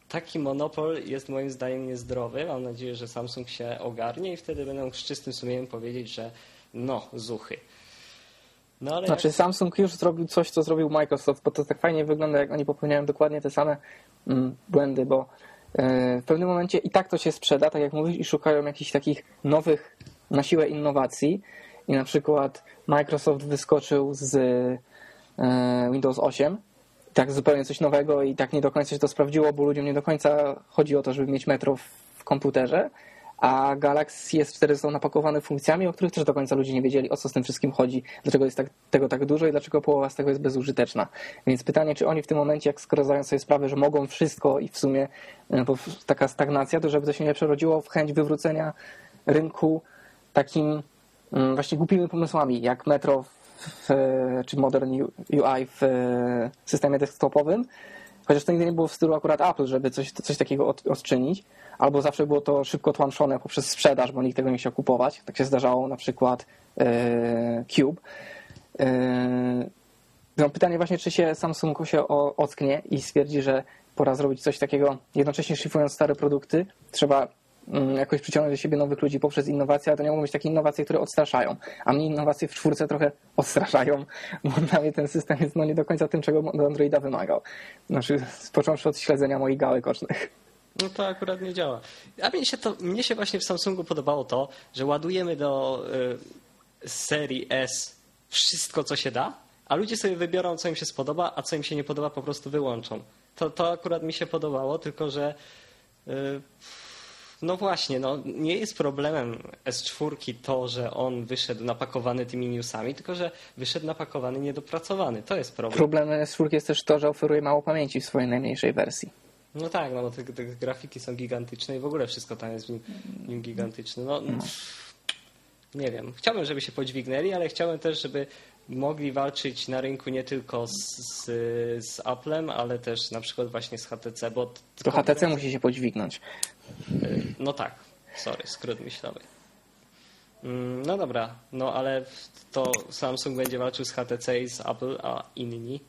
taki monopol jest moim zdaniem niezdrowy. Mam nadzieję, że Samsung się ogarnie i wtedy będą z czystym sumieniem powiedzieć, że no, zuchy. No ale Znaczy jak, Samsung już zrobił coś, co zrobił Microsoft, bo to tak fajnie wygląda, jak oni popełniają dokładnie te same mm, błędy, bo w pewnym momencie i tak to się sprzeda, tak jak mówisz, i szukają jakichś takich nowych na siłę innowacji. I na przykład Microsoft wyskoczył z e, Windows 8 tak zupełnie coś nowego i tak nie do końca się to sprawdziło, bo ludziom nie do końca chodzi o to, żeby mieć metro w komputerze, a Galaxy jest wtedy są napakowany funkcjami, o których też do końca ludzie nie wiedzieli, o co z tym wszystkim chodzi, dlaczego jest tak, tego tak dużo i dlaczego połowa z tego jest bezużyteczna. Więc pytanie, czy oni w tym momencie, jak skoro zdają sobie sprawę, że mogą wszystko i w sumie e, bo taka stagnacja, to żeby to się nie przerodziło w chęć wywrócenia rynku takim mm, właśnie głupimi pomysłami, jak Metro w, czy Modern UI w e, systemie desktopowym, chociaż to nigdy nie było w stylu akurat Apple, żeby coś, coś takiego od, odczynić, albo zawsze było to szybko tłamszone poprzez sprzedaż, bo nikt tego nie chciał kupować. Tak się zdarzało na przykład e, Cube. E, no pytanie właśnie, czy się Samsung się ocknie i stwierdzi, że pora zrobić coś takiego, jednocześnie szlifując stare produkty, trzeba jakoś przyciągnąć do siebie nowych ludzi poprzez innowacje, ale to nie mogą być takie innowacje, które odstraszają. A mnie innowacje w czwórce trochę (laughs) odstraszają, bo dla mnie ten system jest no nie do końca tym, czego Androida wymagał. Znaczy, począwszy od śledzenia moich gałek ocznych. No to akurat nie działa. A mnie się, to, mnie się właśnie w Samsungu podobało to, że ładujemy do y, serii S wszystko, co się da, a ludzie sobie wybiorą, co im się spodoba, a co im się nie podoba, po prostu wyłączą. To, to akurat mi się podobało, tylko że y, no właśnie, no, nie jest problemem S4 to, że on wyszedł napakowany tymi newsami, tylko że wyszedł napakowany niedopracowany. To jest problem. Problemem S4 jest też to, że oferuje mało pamięci w swojej najmniejszej wersji. No tak, no bo te, te grafiki są gigantyczne i w ogóle wszystko tam jest w nim, w nim gigantyczne. No, nie wiem. Chciałbym, żeby się podźwignęli, ale chciałbym też, żeby mogli walczyć na rynku nie tylko z, z, z Applem, ale też na przykład właśnie z HTC, bo To HTC musi się podźwignąć. No tak, sorry, skrót myślowy. Mm, No dobra, no ale to Samsung będzie walczył z HTC i z Apple, a inni?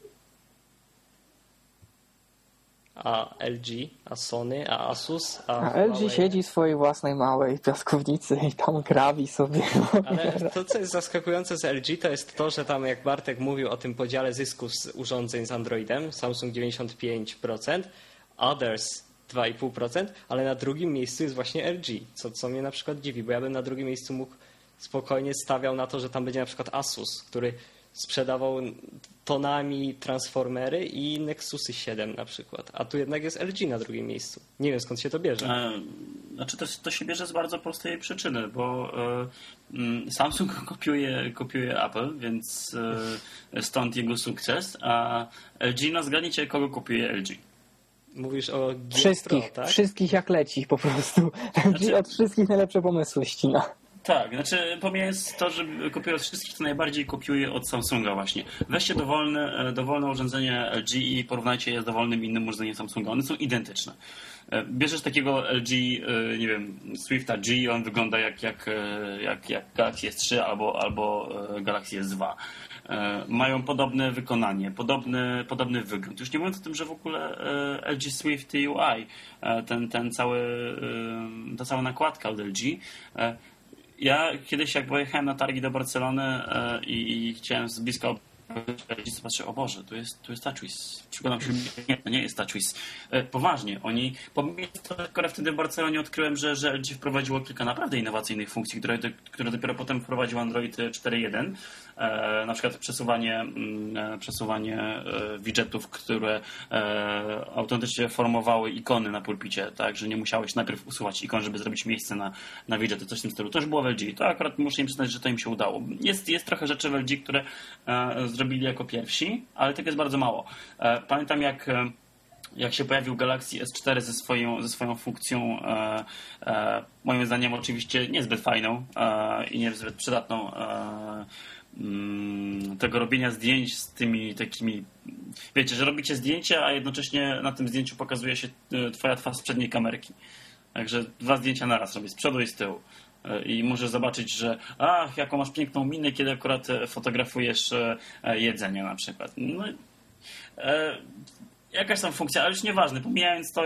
A LG, a Sony, a Asus, a, A LG Huawei. siedzi w swojej własnej małej piaskownicy i tam grabi sobie. Ale to, co jest zaskakujące z LG, to jest to, że tam, jak Bartek mówił o tym podziale zysków z urządzeń z Androidem, Samsung 95%, Others 2,5%, ale na drugim miejscu jest właśnie LG, co, co mnie na przykład dziwi, bo ja bym na drugim miejscu mógł spokojnie stawiał na to, że tam będzie na przykład Asus, który sprzedawał tonami transformery i Nexusy 7 na przykład, a tu jednak jest LG na drugim miejscu. Nie wiem skąd się to bierze. E, Znaczy to, to się bierze z bardzo prostej przyczyny, bo e, mm, Samsung (laughs) kopiuje, kopiuje Apple, więc e, stąd jego sukces, a LG, no zgadnijcie kogo kopiuje LG. Mówisz o G Wszystkich, Pro, tak? wszystkich jak leci po prostu. (laughs) LG od wszystkich najlepsze pomysły ścina. Tak, znaczy pomijając to, że kopiuje od wszystkich, to najbardziej kopiuje od Samsunga właśnie. Weźcie dowolne, e, dowolne urządzenie LG i porównajcie je z dowolnym innym urządzeniem Samsunga. One są identyczne. E, Bierzesz takiego LG, e, nie wiem, Swifta G, on wygląda jak, jak, jak, jak Galaxy S3 albo, albo Galaxy S2. E, Mają podobne wykonanie, podobny, podobny wygląd. Już nie mówiąc o tym, że w ogóle e, LG Swift UI, e, ten, ten cały, ta cała nakładka od LG, ja kiedyś jak pojechałem na targi do Barcelony i, i chciałem z bliska obejrzeć, patrzę, o Boże, tu jest, tu jest TouchWiz. Przyglądam się, nie, to nie jest TouchWiz. Poważnie, oni, pomimo to, akurat wtedy w Barcelonie odkryłem, że, że LG wprowadziło kilka naprawdę innowacyjnych funkcji, które, które dopiero potem wprowadził Android 4.1. E, na przykład przesuwanie, mm, e, przesuwanie e, widgetów, które autentycznie formowały ikony na pulpicie, tak, że nie musiałeś najpierw usuwać ikon, żeby zrobić miejsce na, na widgety, coś w tym stylu. To już było w LG. To akurat muszę im przyznać, że to im się udało. Jest, jest trochę rzeczy w LG, które zrobili jako pierwsi, ale tego jest bardzo mało. Pamiętam jak jak się pojawił Galaxy S4 ze swoją, ze swoją funkcją, e, e, moim zdaniem oczywiście niezbyt fajną e, i niezbyt przydatną, tego robienia zdjęć z tymi takimi, wiecie, że robicie zdjęcie, a jednocześnie na tym zdjęciu pokazuje się e, twoja twarz z przedniej kamerki. Także dwa zdjęcia naraz robię, z przodu i z tyłu. E, I możesz zobaczyć, że ach, jaką masz piękną minę, kiedy akurat e, fotografujesz jedzenie na przykład. No, e, jakaś tam funkcja, ale już nieważne, pomijając to,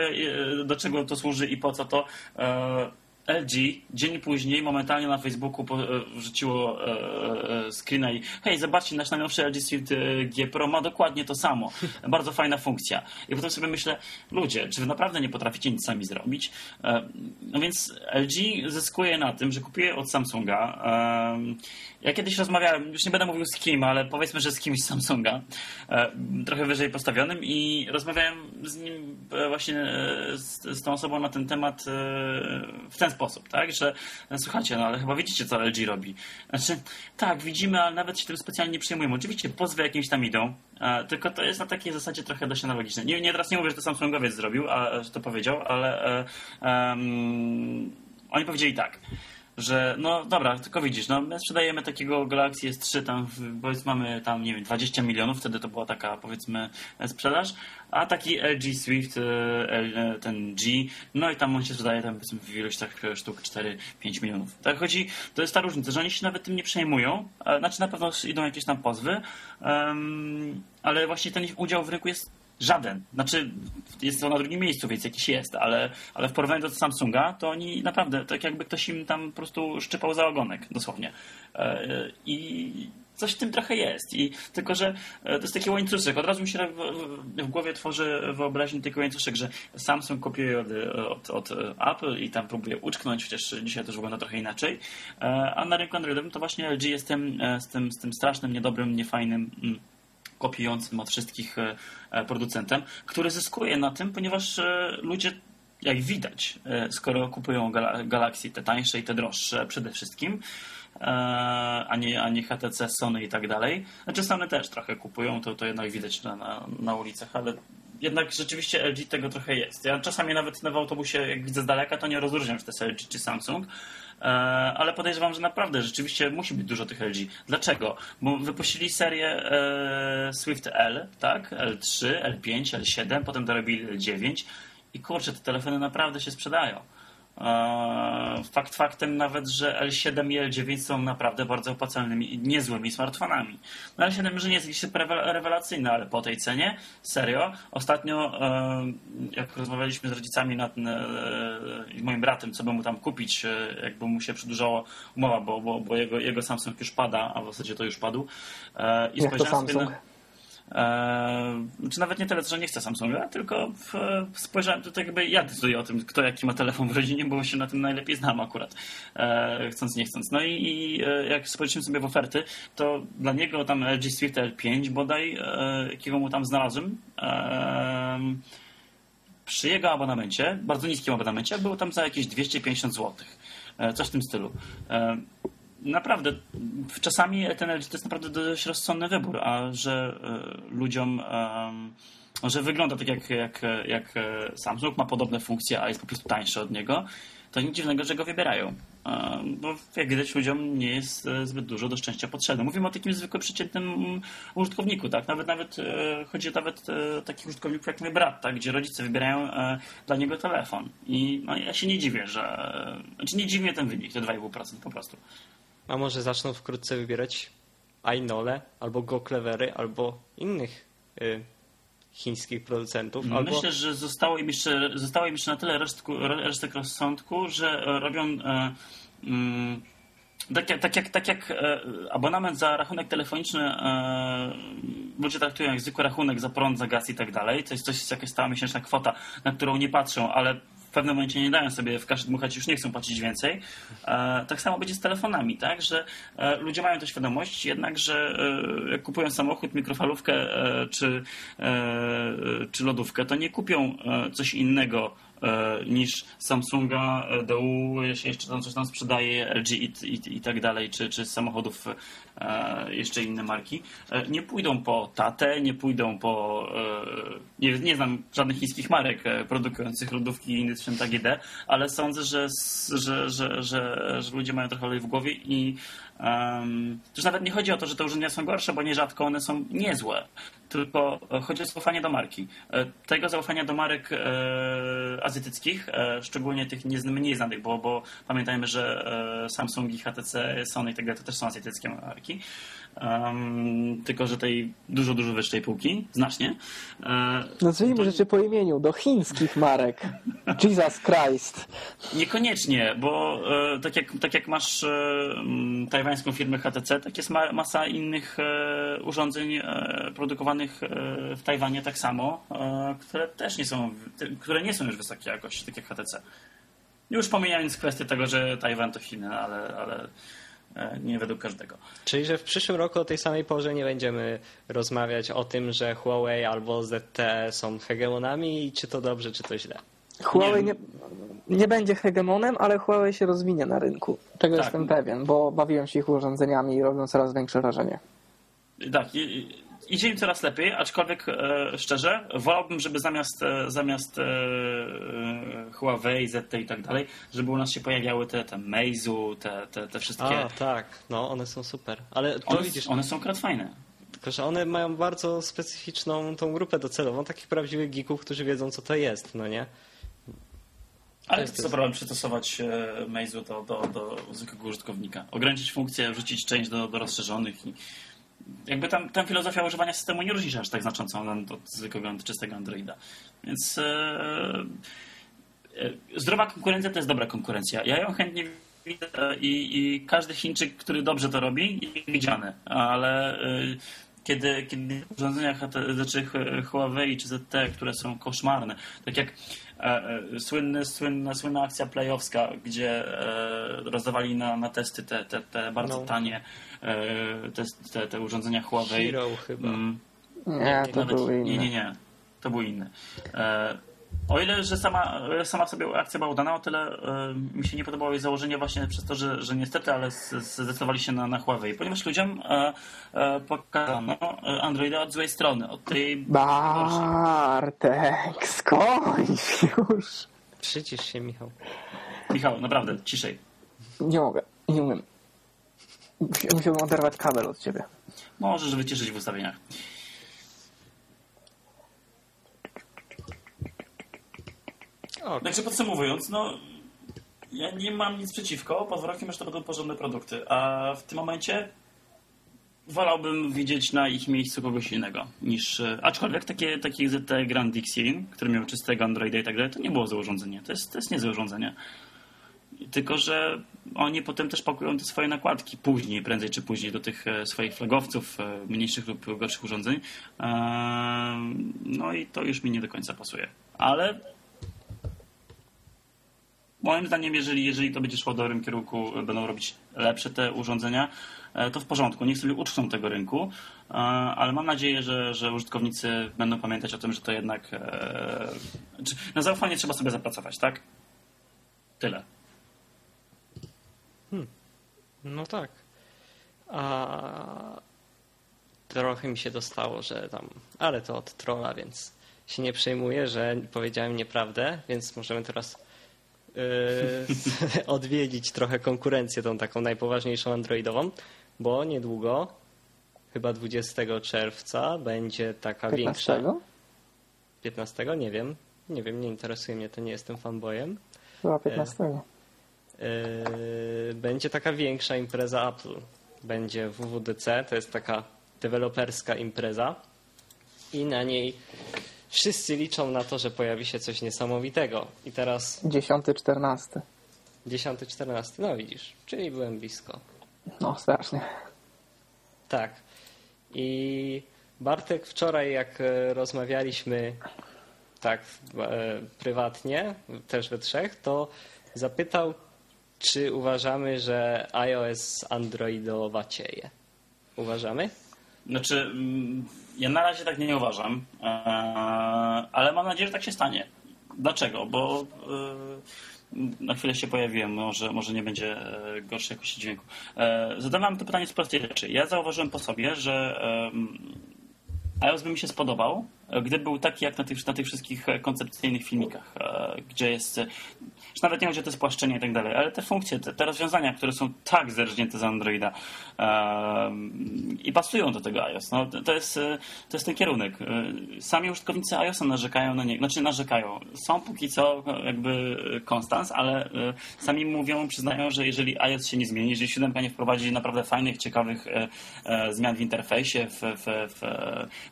do czego to służy i po co to, e, LG dzień później momentalnie na Facebooku e, wrzuciło e, e, screena i hej, zobaczcie, nasz najnowszy LG Swift e, G Pro ma dokładnie to samo. Bardzo fajna funkcja. I potem sobie myślę, ludzie, czy wy naprawdę nie potraficie nic sami zrobić? E, No więc LG zyskuje na tym, że kupuje od Samsunga. e, Ja kiedyś rozmawiałem, już nie będę mówił z kim, ale powiedzmy, że z kimś z Samsunga, e, trochę wyżej postawionym i rozmawiałem z nim e, właśnie e, z, z tą osobą na ten temat e, w ten sposób, tak, że e, słuchajcie, no ale chyba widzicie, co LG robi. Znaczy, tak, widzimy, ale nawet się tym specjalnie nie przejmujemy. Oczywiście pozwy jakimś tam idą, e, tylko to jest na takiej zasadzie trochę dość analogiczne. Nie, nie teraz nie mówię, że to Samsungowiec zrobił, a że to powiedział, ale em, oni powiedzieli tak że no dobra, tylko widzisz, no my sprzedajemy takiego Galaxy S3 tam, powiedzmy mamy tam, nie wiem, 20 milionów, wtedy to była taka powiedzmy sprzedaż, a taki LG Swift, e, L- ten G, no i tam on się sprzedaje tam powiedzmy w ilościach sztuk 4-5 milionów. Tak chodzi, to jest ta różnica, że oni się nawet tym nie przejmują, znaczy na pewno idą jakieś tam pozwy, em, ale właśnie ten ich udział w rynku jest Żaden. Znaczy, jest to na drugim miejscu, więc jakiś jest, ale, ale w porównaniu do Samsunga, to oni naprawdę, tak jakby ktoś im tam po prostu szczypał za ogonek, dosłownie. E, I coś w tym trochę jest. I tylko, że e, to jest taki łańcuszek. Od razu mi się w, w, w głowie tworzy wyobraźnię taki łańcuszek, że Samsung kopiuje od, od, od Apple i tam próbuje uczknąć, chociaż dzisiaj już wygląda trochę inaczej. E, a na rynku Androidowym to właśnie LG jest tym, z, tym, z tym strasznym, niedobrym, niefajnym mm, kopiującym od wszystkich producentem, który zyskuje na tym, ponieważ ludzie jak widać, skoro kupują Galaxy, te tańsze i te droższe przede wszystkim, a nie, a nie HTC, Sony i tak dalej. Znaczy Sony też trochę kupują, to, to jednak widać na, na, na ulicach, ale jednak rzeczywiście LG tego trochę jest. Ja czasami nawet w autobusie, jak widzę z daleka, to nie rozróżniam, czy to jest LG czy Samsung, e, ale podejrzewam, że naprawdę rzeczywiście musi być dużo tych LG. Dlaczego? Bo wypuścili serię e, Swift L, tak? L3, L5, L7, potem dorobili L9 i kurczę, te telefony naprawdę się sprzedają. E, fakt faktem nawet, że L7 i L9 są naprawdę bardzo opłacalnymi i niezłymi smartfonami. No L7 może nie jest jakiś rewelacyjny, ale po tej cenie, serio, ostatnio e, jak rozmawialiśmy z rodzicami nad, e, i moim bratem, co by mu tam kupić, jakby mu się przedłużała umowa, bo, bo, bo jego, jego Samsung już pada, a w zasadzie to już padł. I jak to Samsung? Na, Eee, czy nawet nie tyle, że nie chcę Samsunga, tylko w, spojrzałem tutaj jakby ja decyduję o tym, kto jaki ma telefon w rodzinie, bo się na tym najlepiej znam akurat, eee, chcąc nie chcąc. No i, i e, jak spojrzymy sobie w oferty, to dla niego tam LG Swift L5 bodaj, e, jakiego mu tam znalazłem, e, przy jego abonamencie, bardzo niskim abonamencie, było tam za jakieś 250 zł. E, coś w tym stylu. E, naprawdę, czasami ten LG to jest naprawdę dość rozsądny wybór, a że e, ludziom, że wygląda tak jak, jak, jak Samsung, ma podobne funkcje, a jest po prostu tańszy od niego, to nic dziwnego, że go wybierają. Bo jak widać ludziom nie jest e, zbyt dużo do szczęścia potrzebne. Mówimy o takim zwykłym, przeciętnym użytkowniku, tak? Nawet, nawet e, chodzi nawet o takich użytkowników jak mój brat, tak? Gdzie rodzice wybierają dla niego telefon. I no, ja się nie dziwię, że... Znaczy nie dziwi mnie ten wynik, te 2,5% po prostu. A może zaczną wkrótce wybierać Ainole, albo GoClevery, albo innych y, chińskich producentów. Myślę, albo... że zostało im jeszcze, zostało im jeszcze na tyle resztku, resztek rozsądku, że robią e, mm, tak, jak, tak, jak, tak jak e, abonament za rachunek telefoniczny e, ludzie traktują jak zwykły rachunek za prąd, za gaz i tak dalej. To jest coś, jakaś stała miesięczna kwota, na którą nie patrzą, ale pewnym momencie nie dają sobie w kaszy dmuchać, już nie chcą płacić więcej. E, tak samo będzie z telefonami, tak? Że e, ludzie mają tę świadomość jednak, że e, jak kupują samochód, mikrofalówkę czy, czy lodówkę, to nie kupią coś innego niż Samsunga, e, DU, jeszcze tam coś tam sprzedaje, LG i, i, i tak dalej, czy, czy samochodów e, jeszcze inne marki. Nie pójdą po Tate, nie pójdą po... Nie, nie znam żadnych chińskich marek produkujących lodówki i inny sprzęt AGD, ale sądzę, że, że, że, że, ludzie mają trochę olej w głowie i Um, nawet nie chodzi o to, że te urządzenia są gorsze, bo nierzadko one są niezłe, tylko chodzi o zaufanie do marki. Tego zaufania do marek e, azjatyckich, e, szczególnie tych mniej znanych, bo, bo pamiętajmy, że e, Samsung i HTC, Sony i tak dalej to też są azjatyckie marki. Um, tylko, że tej dużo, dużo wyższej półki, znacznie. E, Nazwijmy to... rzeczy po imieniu, do chińskich marek. (laughs) Jesus Christ. Niekoniecznie, bo e, tak, jak, tak jak masz e, tajwańską firmę HTC, tak jest ma, masa innych e, urządzeń e, produkowanych e, w Tajwanie tak samo, które też nie są, które nie są już wysokiej jakości, tak jak HTC. Już pomijając kwestię tego, że Tajwan to Chiny, ale, ale E, nie według każdego. Czyli, że w przyszłym roku o tej samej porze nie będziemy rozmawiać o tym, że Huawei albo ZTE są hegemonami i czy to dobrze, czy to źle. Huawei nie, nie będzie hegemonem, ale Huawei się rozwinie na rynku. Tego tak. jestem pewien, bo bawiłem się ich urządzeniami i robią coraz większe wrażenie. Tak, idzie im coraz lepiej, aczkolwiek e, szczerze, wolałbym, żeby zamiast, e, zamiast e, e Huawei, ZT i tak dalej, żeby u nas się pojawiały te, te Meizu, te, te, te wszystkie. A, tak, no one są super. Ale to one, widzisz. One są akurat fajne. Tylko, że one mają bardzo specyficzną tą grupę docelową, takich prawdziwych geeków, którzy wiedzą, co to jest, no nie? Ale jest co problem przystosować e, Meizu do, do, do zwykłego użytkownika. Ograniczyć funkcję, wrzucić część do, do rozszerzonych i jakby tam, tam filozofia używania systemu nie różni się aż tak znacząco od zwykłego, czystego Androida. Więc e, e, zdrowa konkurencja to jest dobra konkurencja. Ja ją chętnie i, i każdy Chińczyk, który dobrze to robi, jest widziany, ale y, kiedy, kiedy urządzenia znaczy Huawei czy ZTE, które są koszmarne, tak jak e, e, słynny, słynna, słynna akcja playowska, gdzie e, rozdawali na, na testy te, te, te bardzo No. tanie e, te, te, te urządzenia Huawei. Hero chyba. Mm, Nie, to nawet- były nie, inne. nie, nie. To był inny. E, o ile, że sama, ile sama w sobie akcja była udana, o tyle e, mi się nie podobało jej założenie właśnie przez to, że, że niestety, ale zdecydowali się na, na Huawei, ponieważ ludziom e, e, pokazano e, Androida od złej strony, od tej Bartek, skończ już. Przycisz się, Michał. Michał, naprawdę, ciszej. Nie mogę, nie umiem. Musi- Musiałbym oderwać kabel od ciebie. Możesz wyciszyć w ustawieniach. O, Także podsumowując, no ja nie mam nic przeciwko, pod warunkiem, że to będą porządne produkty. A w tym momencie wolałbym widzieć na ich miejscu kogoś innego niż... e, Aczkolwiek takie, takie ZTE Grand Dixie, które miały czystego Androida i tak dalej, to nie było złe urządzenie. To jest, to jest niezłe urządzenie. Tylko, że oni potem też pakują te swoje nakładki później, prędzej czy później do tych e, swoich flagowców, e, mniejszych lub gorszych urządzeń. Ehm, No i to już mi nie do końca pasuje. Ale Moim zdaniem, jeżeli, jeżeli to będzie szło w dobrym kierunku, e, będą robić lepsze te urządzenia, e, to w porządku. Niech sobie uczczą tego rynku, e, ale mam nadzieję, że, że użytkownicy będą pamiętać o tym, że to jednak. e, Na zaufanie trzeba sobie zapracować, tak? Tyle. No tak. A trochę mi się dostało, że tam. Ale to od trolla, więc się nie przejmuję, że powiedziałem nieprawdę, więc możemy teraz yy, (laughs) odwiedzić trochę konkurencję tą taką najpoważniejszą androidową, bo niedługo, chyba 20 czerwca, będzie taka 15? większa. 15? Nie wiem. Nie wiem, nie interesuje mnie to, nie jestem fanboyem. Chyba 15. Yy, będzie taka większa impreza Apple. Będzie WWDC, to jest taka deweloperska impreza i na niej wszyscy liczą na to, że pojawi się coś niesamowitego. I teraz 10, 14. 10-14, no widzisz, czyli byłem blisko. No, strasznie. Tak. I Bartek wczoraj, jak e, rozmawialiśmy tak e, prywatnie, też we trzech, to zapytał, czy uważamy, że iOS androidowacieje. Uważamy? Znaczy, mm, ja na razie tak nie uważam, e, ale mam nadzieję, że tak się stanie. Dlaczego? Bo e, na chwilę się pojawiłem, może, może nie będzie e, gorszej jakości dźwięku. Zadawałem to pytanie z prostej rzeczy. Ja zauważyłem po sobie, że iOS by mi się spodobał, gdyby był taki jak na tych, na tych wszystkich koncepcyjnych filmikach, gdzie jest, że nawet nie chodzi o te spłaszczenia i tak dalej, ale te funkcje, te, te rozwiązania, które są tak zerżnięte z Androida em, i pasują do tego iOS. No, to, jest, e, to jest ten kierunek. E, Sami użytkownicy iOSa narzekają na niego, znaczy narzekają. Są póki co e, jakby konstans, ale sami mówią, przyznają, że jeżeli iOS się nie zmieni, jeżeli siódemka nie wprowadzi naprawdę fajnych, ciekawych zmian w interfejsie, w, w, w,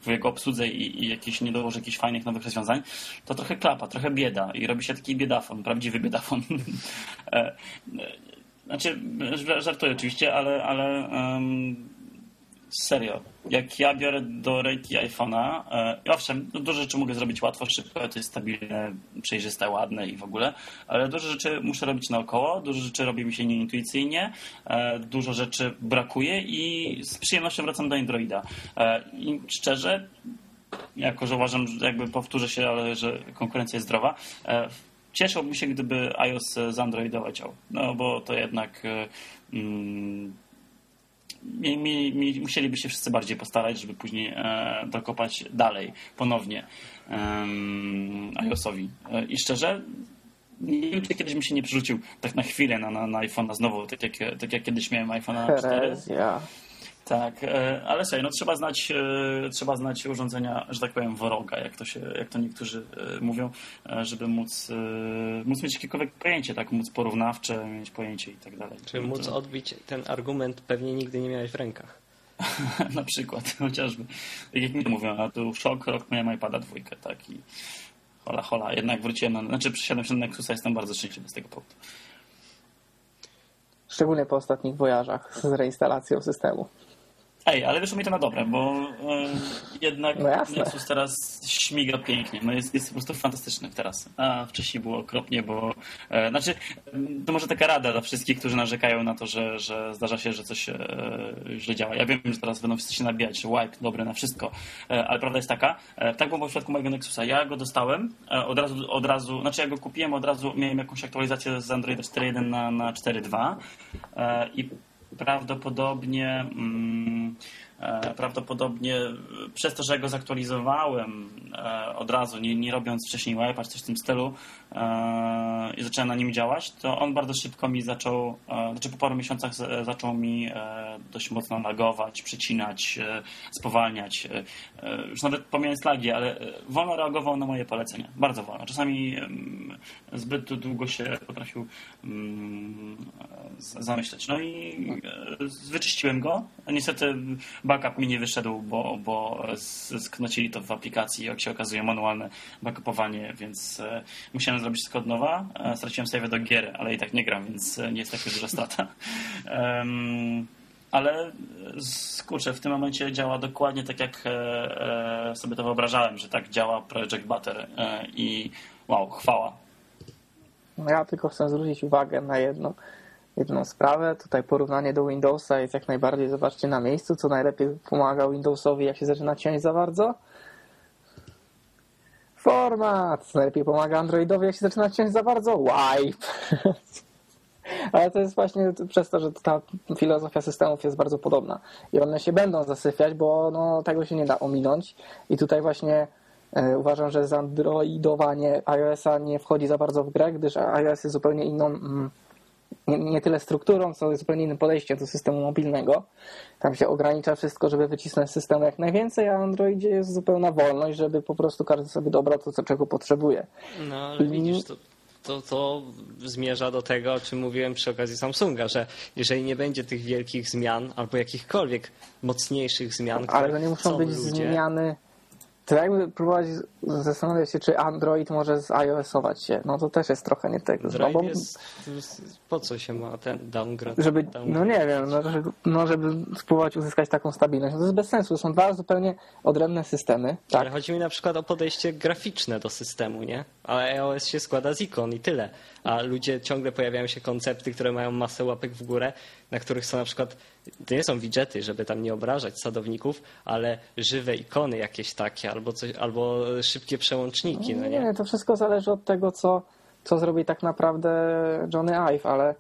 w jego obsłudze i, i jakieś nie dołoży jakichś fajnych nowych rozwiązań, to trochę klapa, trochę bieda i robi się taki biedafon, prawdziwy biedafon. (laughs) E, e, znaczy, ża- żartuję oczywiście, ale, ale em, serio, jak ja biorę do ręki iPhone'a, e, owszem, no dużo rzeczy mogę zrobić łatwo, szybko, to jest stabilne, przejrzyste, ładne i w ogóle, ale dużo rzeczy muszę robić naokoło, dużo rzeczy robi mi się nieintuicyjnie, e, dużo rzeczy brakuje i z przyjemnością wracam do Androida. E, I szczerze, jako że uważam, że jakby powtórzę się, ale że konkurencja jest zdrowa, e, cieszyłbym się, gdyby iOS z Androida leciał. No bo to jednak e, mm, mi, mi, mi, musieliby się wszyscy bardziej postarać, żeby później e, dokopać dalej, ponownie em, iOSowi. E, I szczerze, nie wiem, czy kiedyś mi się nie przerzucił tak na chwilę na, na, na iPhone'a znowu, tak jak, tak jak kiedyś miałem iPhone'a 4. Herezja. Tak, e, ale słuchaj, no trzeba znać, e, trzeba znać urządzenia, że tak powiem, wroga, jak to, się, jak to niektórzy e, mówią, żeby móc, móc mieć jakiekolwiek pojęcie, tak, móc porównawcze, mieć pojęcie i tak dalej. Czy móc To- odbić ten argument pewnie nigdy nie miałeś w rękach. (laughs) Na przykład, (laughs) chociażby. Tak jak mi mówią, a tu szok, rok miałem iPada dwójkę, tak, i hola, hola, jednak wróciłem na, znaczy przesiadłem się na Nexusa, jestem bardzo szczęśliwy z tego powodu. szczególnie po ostatnich wojażach z reinstalacją systemu. Ej, ale wyszło mi to na dobre, bo e, jednak No jasne. Nexus teraz śmiga pięknie. No jest, jest po prostu fantastyczny teraz. A wcześniej było okropnie, bo e, znaczy to może taka rada dla wszystkich, którzy narzekają na to, że, że zdarza się, że coś e, źle działa. Ja wiem, że teraz będą wszyscy się nabijać, że wipe dobre na wszystko, e, ale prawda jest taka, e, tak było w przypadku mojego Nexusa. Ja go dostałem e, od razu, od razu, znaczy ja go kupiłem, od razu miałem jakąś aktualizację z Androida 4.1 na, na 4.2 e, i prawdopodobnie mm, prawdopodobnie przez to, że go zaktualizowałem e, od razu, nie, nie robiąc wcześniej czy coś w tym stylu e, i zacząłem na nim działać, to on bardzo szybko mi zaczął, e, znaczy po paru miesiącach zaczął mi e, dość mocno lagować, przycinać, e, spowalniać. E, e, już nawet pomijając lagi, ale e, wolno reagował na moje polecenia. Bardzo wolno. Czasami em, zbyt długo się potrafił mm, zamyśleć. No i e, wyczyściłem go. Niestety backup mi nie wyszedł, bo, bo sknocili to w aplikacji, jak się okazuje, manualne backupowanie, więc e, musiałem zrobić wszystko od nowa. E, Straciłem save do gier, ale i tak nie gram, więc e, nie jest taka duża strata. (laughs) Em, ale kurczę, w tym momencie działa dokładnie tak, jak sobie to wyobrażałem, że tak działa Project Butter i wow, chwała. No ja tylko chcę zwrócić uwagę na jedną, jedną sprawę. Tutaj porównanie do Windowsa jest jak najbardziej, zobaczcie, na miejscu, co najlepiej pomaga Windowsowi, jak się zaczyna ciąć za bardzo. Format! Co najlepiej pomaga Androidowi, jak się zaczyna ciąć za bardzo. Wipe! (laughs) Ale to jest właśnie przez to, że ta filozofia systemów jest bardzo podobna. I one się będą zasyfiać, bo no, tego się nie da ominąć. I tutaj właśnie e, uważam, że zandroidowanie iOS-a nie wchodzi za bardzo w grę, gdyż iOS jest zupełnie inną, mm, nie, nie tyle strukturą, co zupełnie innym podejściem do systemu mobilnego. Tam się ogranicza wszystko, żeby wycisnąć z systemu jak najwięcej, a Androidzie jest zupełna wolność, żeby po prostu każdy sobie dobrał to, co, czego potrzebuje. No ale widzisz, to, to, to zmierza do tego, o czym mówiłem przy okazji Samsunga, że jeżeli nie będzie tych wielkich zmian albo jakichkolwiek mocniejszych zmian, Ale to nie muszą być ludzie, zmiany. To jakby próbować zastanawiać się, czy Android może z iOS-ować się. No to też jest trochę nie tego. No, bo, jest, po co się ma ten downgrade? żeby, downgrade? no nie wiem, no, żeby, no żeby spróbować uzyskać taką stabilność. No to jest bez sensu. To są dwa zupełnie odrębne systemy. Tak. Ale chodzi mi na przykład o podejście graficzne do systemu, nie? Ale iOS się składa z ikon i tyle. A ludzie ciągle pojawiają się koncepty, które mają masę łapek w górę, na których są na przykład, to nie są widgety, żeby tam nie obrażać sadowników, ale żywe ikony jakieś takie, albo, coś, albo szybkie przełączniki, no nie? Nie, to wszystko zależy od tego, co, co zrobi tak naprawdę Johnny Ive, ale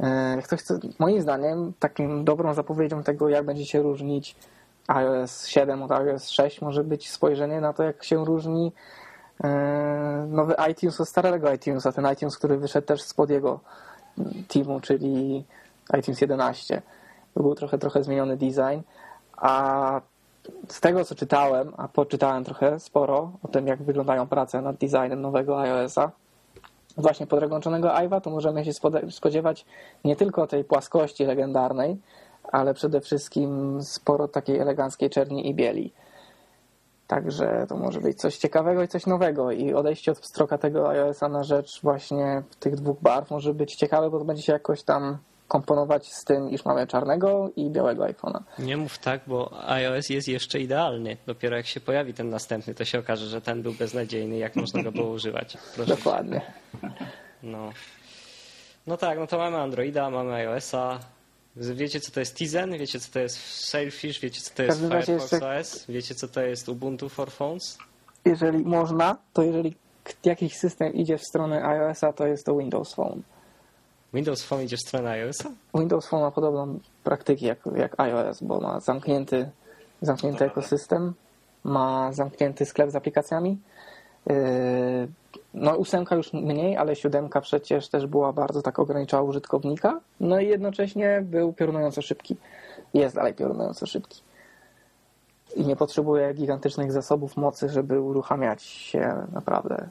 e, to chce, moim zdaniem takim dobrą zapowiedzią tego, jak będzie się różnić iOS 7 od iOS 6 może być spojrzenie na to, jak się różni e, nowy iTunes od starego iTunesa, ten iTunes, który wyszedł też spod jego teamu, czyli iTunes 11. To był trochę, trochę zmieniony design, a z tego, co czytałem, a poczytałem trochę sporo o tym, jak wyglądają prace nad designem nowego iOS-a, właśnie podręczonego Ive'a, to możemy się spodziewać nie tylko tej płaskości legendarnej, ale przede wszystkim sporo takiej eleganckiej czerni i bieli. Także to może być coś ciekawego i coś nowego. I odejście od pstroka tego iOS-a na rzecz właśnie tych dwóch barw może być ciekawe, bo to będzie się jakoś tam komponować z tym, iż mamy czarnego i białego iPhone'a. Nie mów tak, bo iOS jest jeszcze idealny. Dopiero jak się pojawi ten następny, to się okaże, że ten był beznadziejny, jak można go było używać. Proszę. Dokładnie. No. no tak, no to mamy Androida, mamy iOS-a. Wiecie, co to jest Tizen? Wiecie, co to jest Sailfish? Wiecie, co to jest Firefox jeszcze- OS? Wiecie, co to jest Ubuntu for Phones? jeżeli można, to jeżeli jakiś system idzie w stronę iOS-a, to jest to Windows Phone. Windows Phone idzie w stronę iOS-a? Windows Phone ma podobną praktykę jak, jak iOS, bo ma zamknięty, zamknięty ekosystem, ma zamknięty sklep z aplikacjami. Yy, No ósemka już mniej, ale siódemka przecież też była bardzo tak ograniczała użytkownika. No i jednocześnie był piorunująco szybki. Jest dalej piorunująco szybki. I nie potrzebuje gigantycznych zasobów mocy, żeby uruchamiać się naprawdę.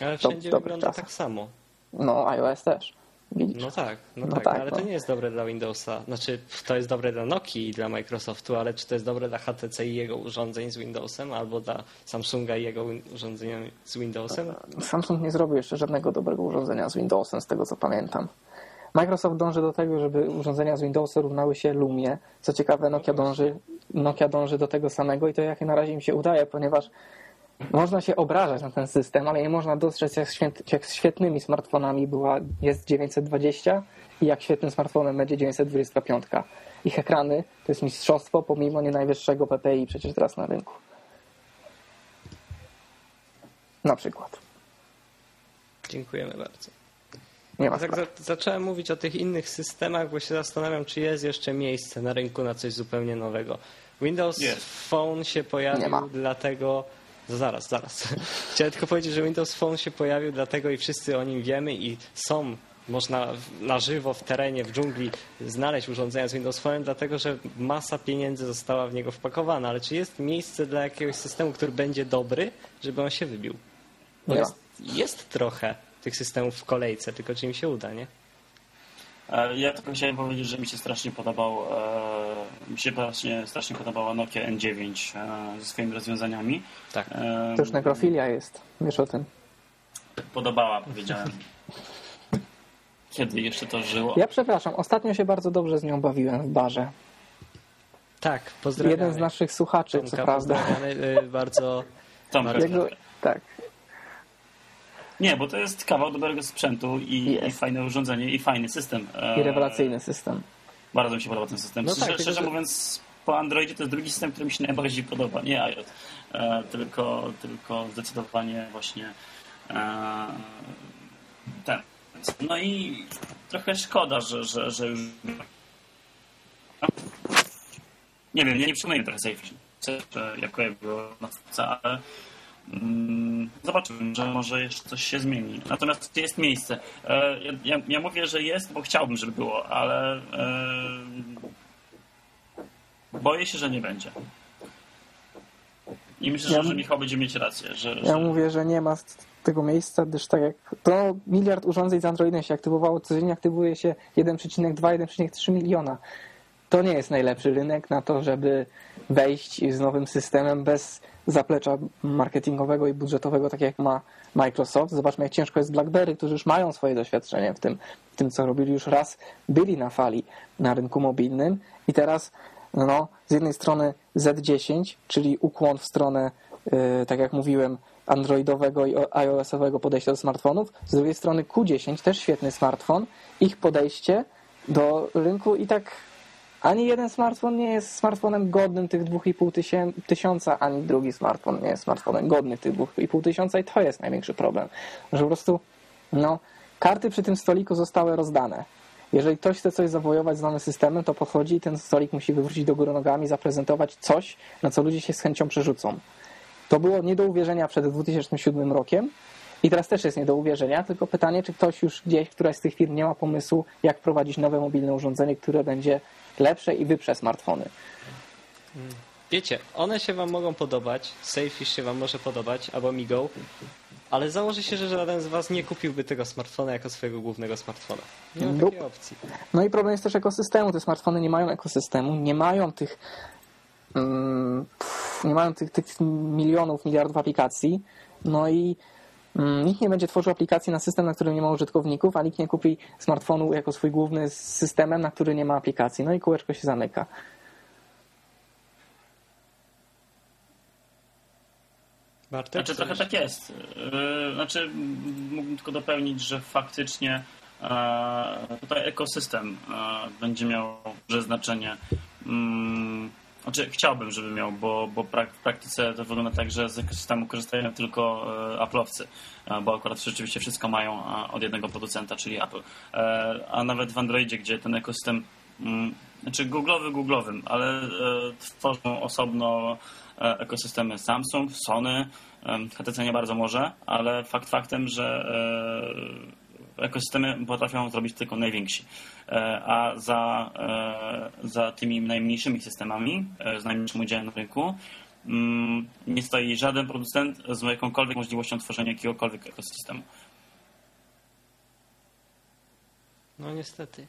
Ale wszędzie dobrych wygląda czasach. tak samo. No iOS też. Widzisz? No tak, no, No tak, tak, ale no. to nie jest dobre dla Windowsa. Znaczy, to jest dobre dla Nokii i dla Microsoftu, ale czy to jest dobre dla HTC i jego urządzeń z Windowsem, albo dla Samsunga i jego urządzeń z Windowsem? Samsung nie zrobił jeszcze żadnego dobrego urządzenia z Windowsem, z tego co pamiętam. Microsoft dąży do tego, żeby urządzenia z Windowsa równały się Lumie. Co ciekawe, Nokia dąży, Nokia dąży do tego samego i to jak na razie im się udaje, ponieważ można się obrażać na ten system, ale nie można dostrzec, jak, jak świetnymi smartfonami była, jest 920 i jak świetnym smartfonem będzie 925. Ich ekrany to jest mistrzostwo, pomimo nie najwyższego PPI przecież teraz na rynku. Na przykład. Dziękujemy bardzo. Nie ma Tak sprawy. za, zacząłem mówić o tych innych systemach, bo się zastanawiam, czy jest jeszcze miejsce na rynku na coś zupełnie nowego. Windows Jest. Phone się pojawił dlatego... Zaraz, zaraz. (laughs) Chciałem tylko powiedzieć, że Windows Phone się pojawił dlatego i wszyscy o nim wiemy i są, można na żywo w terenie, w dżungli znaleźć urządzenia z Windows Phone, dlatego że masa pieniędzy została w niego wpakowana. Ale czy jest miejsce dla jakiegoś systemu, który będzie dobry, żeby on się wybił? Bo jest, jest trochę tych systemów w kolejce, tylko czy im się uda, nie? Ja tylko chciałem powiedzieć, że mi się strasznie podobał, e, mi się strasznie, strasznie podobała Nokia N9 e, ze swoimi rozwiązaniami. Tak. E, To już nekrofilia jest. Wiesz o tym. Podobała, powiedziałem. (laughs) Kiedy jeszcze to żyło? Ja przepraszam, ostatnio się bardzo dobrze z nią bawiłem w barze. Tak, pozdrawiamy. Jeden z naszych słuchaczy, Tomka co prawda. y, bardzo... Tomka, Jego, tak, Nie, bo to jest kawał dobrego sprzętu i, i fajne urządzenie i fajny system. E, i rewelacyjny system. Bardzo mi się podoba ten system. No szczerze, tak, szczerze że- mówiąc, po Androidzie to jest drugi system, który mi się najbardziej podoba. Nie iOS, e, tylko, tylko zdecydowanie właśnie e, ten. No i trochę szkoda, że, że, że już. Nie wiem, ja nie przyjmuję trochę safety jako jego następca, ale zobaczymy, że może jeszcze coś się zmieni. Natomiast jest miejsce. E, ja, ja, mówię, że jest, bo chciałbym, żeby było, ale e, boję się, że nie będzie. I myślę, Ja- że, Michał będzie mieć rację, że, Ja że mówię, że nie ma tego miejsca, gdyż tak jak to miliard urządzeń z Androidem się aktywowało, codziennie aktywuje się 1,2-1,3 miliona. To nie jest najlepszy rynek na to, żeby wejść z nowym systemem bez zaplecza marketingowego i budżetowego, tak jak ma Microsoft. Zobaczmy, jak ciężko jest BlackBerry, którzy już mają swoje doświadczenie w tym, w tym co robili. Już raz byli na fali na rynku mobilnym i teraz no, z jednej strony Z10, czyli ukłon w stronę, yy, tak jak mówiłem, androidowego i iOS-owego podejścia do smartfonów. Z drugiej strony Q10, też świetny smartfon. Ich podejście do rynku i tak ani jeden smartfon nie jest smartfonem godnym tych 2,5 tysię- tysiąca, ani drugi smartfon nie jest smartfonem godnych tych 2,5 tysiąca i to jest największy problem. Że po prostu no, karty przy tym stoliku zostały rozdane. Jeżeli ktoś chce coś zawojować z nowym systemem, to podchodzi i ten stolik musi wywrócić do góry nogami, zaprezentować coś, na co ludzie się z chęcią przerzucą. To było nie do uwierzenia przed 2007 rokiem i teraz też jest nie do uwierzenia, tylko pytanie, czy ktoś już gdzieś, któraś z tych firm nie ma pomysłu, jak prowadzić nowe mobilne urządzenie, które będzie lepsze i wyprze smartfony. Wiecie, one się wam mogą podobać, Safish się wam może podobać, albo Migo, ale założę się, że żaden z was nie kupiłby tego smartfona jako swojego głównego smartfona. Nie ma takiej opcji. No i problem jest też ekosystemu. Te smartfony nie mają ekosystemu, nie mają tych mm, pff, nie mają tych, tych milionów, miliardów aplikacji. No i nikt nie będzie tworzył aplikacji na system, na którym nie ma użytkowników, a nikt nie kupi smartfonu jako swój główny z systemem, na który nie ma aplikacji. No i kółeczko się zamyka. Bartek, Znaczy trochę tak jest. Yy, Znaczy mógłbym tylko dopełnić, że faktycznie e, tutaj ekosystem e, będzie miał duże znaczenie. Znaczy chciałbym, żeby miał, bo, bo w praktyce to wygląda tak, że z ekosystemu korzystają tylko e, Apple'owcy, e, bo akurat rzeczywiście wszystko mają od jednego producenta, czyli Apple. E, A nawet w Androidzie, gdzie ten ekosystem mm, znaczy googlowy googlovym, ale tworzą osobno ekosystemy Samsung, Sony, HTC nie bardzo może, ale fakt faktem, że ekosystemy potrafią zrobić tylko najwięksi. E, A za, e, za tymi najmniejszymi systemami, e, z najmniejszym udziałem na rynku, mm, nie stoi żaden producent z jakąkolwiek możliwością tworzenia jakiegokolwiek ekosystemu. No niestety.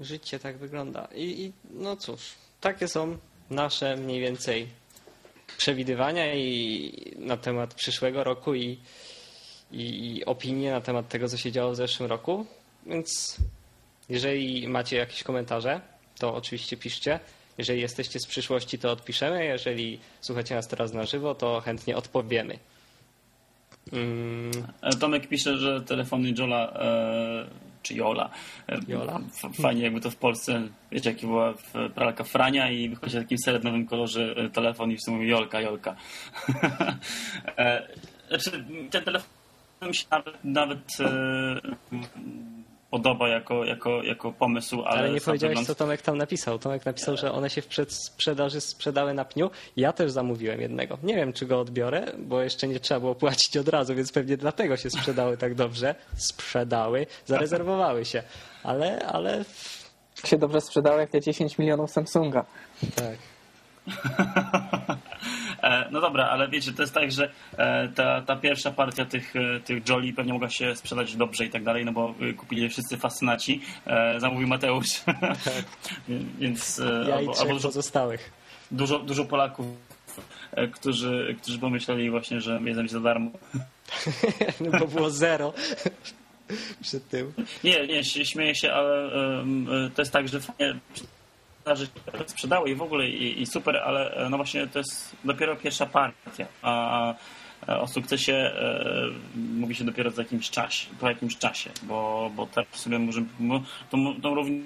Życie tak wygląda. I, I no cóż, takie są nasze mniej więcej przewidywania i na temat przyszłego roku i, i, i opinie na temat tego, co się działo w zeszłym roku. Więc Jeżeli macie jakieś komentarze, to oczywiście piszcie. Jeżeli jesteście z przyszłości, to odpiszemy. Jeżeli słuchacie nas teraz na żywo, to chętnie odpowiemy. Mm, E, Tomek pisze, że telefony Jola, e, czy Jola, e, Jola? fajnie jakby to w Polsce, wiecie, jaki była pralka Frania i wychodzi w takim srebrnowym kolorze e, telefon i w sumie Jolka, Jolka. (laughs) E, znaczy, ten telefon mi się nawet, nawet e, podoba jako, jako, jako pomysł, ale, ale nie powiedziałeś, wygląd- co Tomek tam napisał. Tomek napisał, że one się w przedsprzedaży sprzedały na pniu. Ja też zamówiłem jednego. Nie wiem, czy go odbiorę, bo jeszcze nie trzeba było płacić od razu, więc pewnie dlatego się sprzedały tak dobrze. Sprzedały, zarezerwowały się. Ale, ale Się dobrze sprzedało jak te 10 milionów Samsunga. tak. (laughs) E, No dobra, ale wiecie, to jest tak, że e, ta, ta pierwsza partia tych, e, tych Jolly pewnie mogła się sprzedać dobrze i tak dalej, no bo kupili je wszyscy fascynaci. Zamówił Mateusz. (laughs) Więc Tak. Ja i albo, trzech albo dużo, pozostałych. dużo, dużo Polaków, którzy, którzy pomyśleli właśnie, że jedzą za darmo. (laughs) No bo było zero przed tym. Nie, nie, śmieję się, ale to jest tak, że fajnie sprzedaży się sprzedały i w ogóle i, i super, ale e, no właśnie to jest dopiero pierwsza partia, a a o sukcesie e, mówi się dopiero za jakimś czasie, po jakimś czasie, bo, bo teraz sobie możemy, mo- to, to równie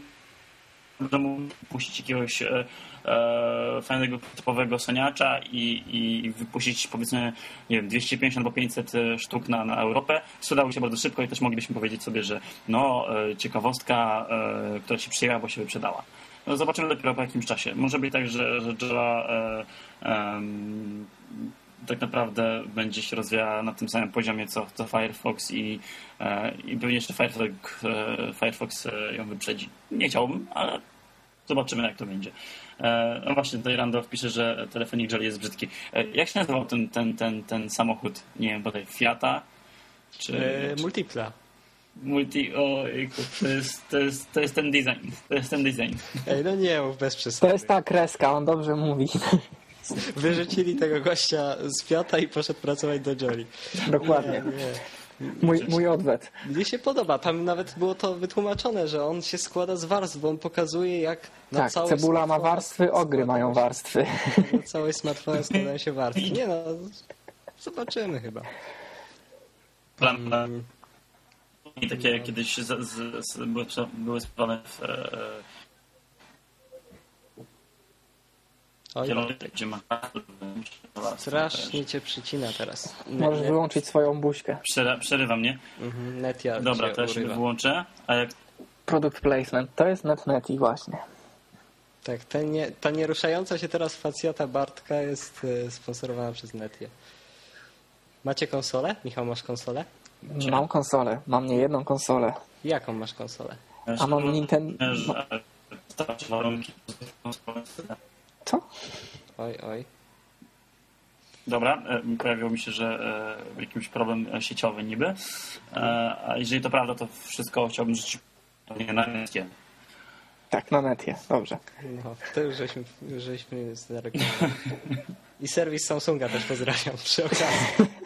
możemy puścić jakiegoś e, e, fajnego typowego soniacza i, i wypuścić powiedzmy nie wiem, 250 albo 500 sztuk na, na Europę. Sprzedały się bardzo szybko i też moglibyśmy powiedzieć sobie, że no e, ciekawostka, e, która się przyjęła, bo się wyprzedała. No, zobaczymy dopiero po jakimś czasie. Może być tak, że, że Jella e, em, tak naprawdę będzie się rozwijała na tym samym poziomie co, co Firefox i, e, i pewnie jeszcze Firefox, e, Firefox e, ją wyprzedzi. Nie chciałbym, ale zobaczymy jak to będzie. E, no właśnie, tutaj Randolph pisze, że telefonik Jelly jest brzydki. E, jak się nazywał ten, ten, ten, ten samochód? Nie wiem, bodaj Fiata? Czy, E, czy multipla. Multi... O, to jest, to, jest, to jest ten design. To jest ten design. Ej, no nie mów bez przesady. To jest ta kreska, on dobrze mówi. (laughs) Wyrzucili tego gościa z Fiata i poszedł pracować do Jolly. Dokładnie. Nie. Mój, mój odwet. Mnie się podoba. Tam nawet było to wytłumaczone, że on się składa z warstw, bo on pokazuje jak na Tak, cały cebula ma warstwy, ogry mają warstwy. Na cały smartfon składają się warstwy. Nie no, zobaczymy chyba. Plan, Mm, I takie kiedyś z, z, z, były, były sprzedane w e, Oj, zielonych, gdzie ma strasznie cię przycina teraz. Ne- Możesz ne- wyłączyć swoją buźkę. Przery, przerywa mnie. Mhm, Netia Dobra, się to ja się wyłączę. A jak Product placement. To jest NetNeti właśnie. Tak, ta, nie, ta nieruszająca się teraz facjata Bartka jest e, sponsorowana przez Netię. Macie konsolę? Michał, masz konsolę? Mam konsolę. Mam nie jedną konsolę. Jaką masz konsolę? A mam Nintendo... Co? Oj, oj. Dobra, e, pojawiło mi się, że e, jakiś problem e, sieciowy niby. A jeżeli to prawda, to wszystko chciałbym rzucić nie na niskie. Tak, na netie. Dobrze. No, to już żeśmy, żeśmy zareklamowali. I serwis Samsunga też pozdrawiam przy okazji. (laughs)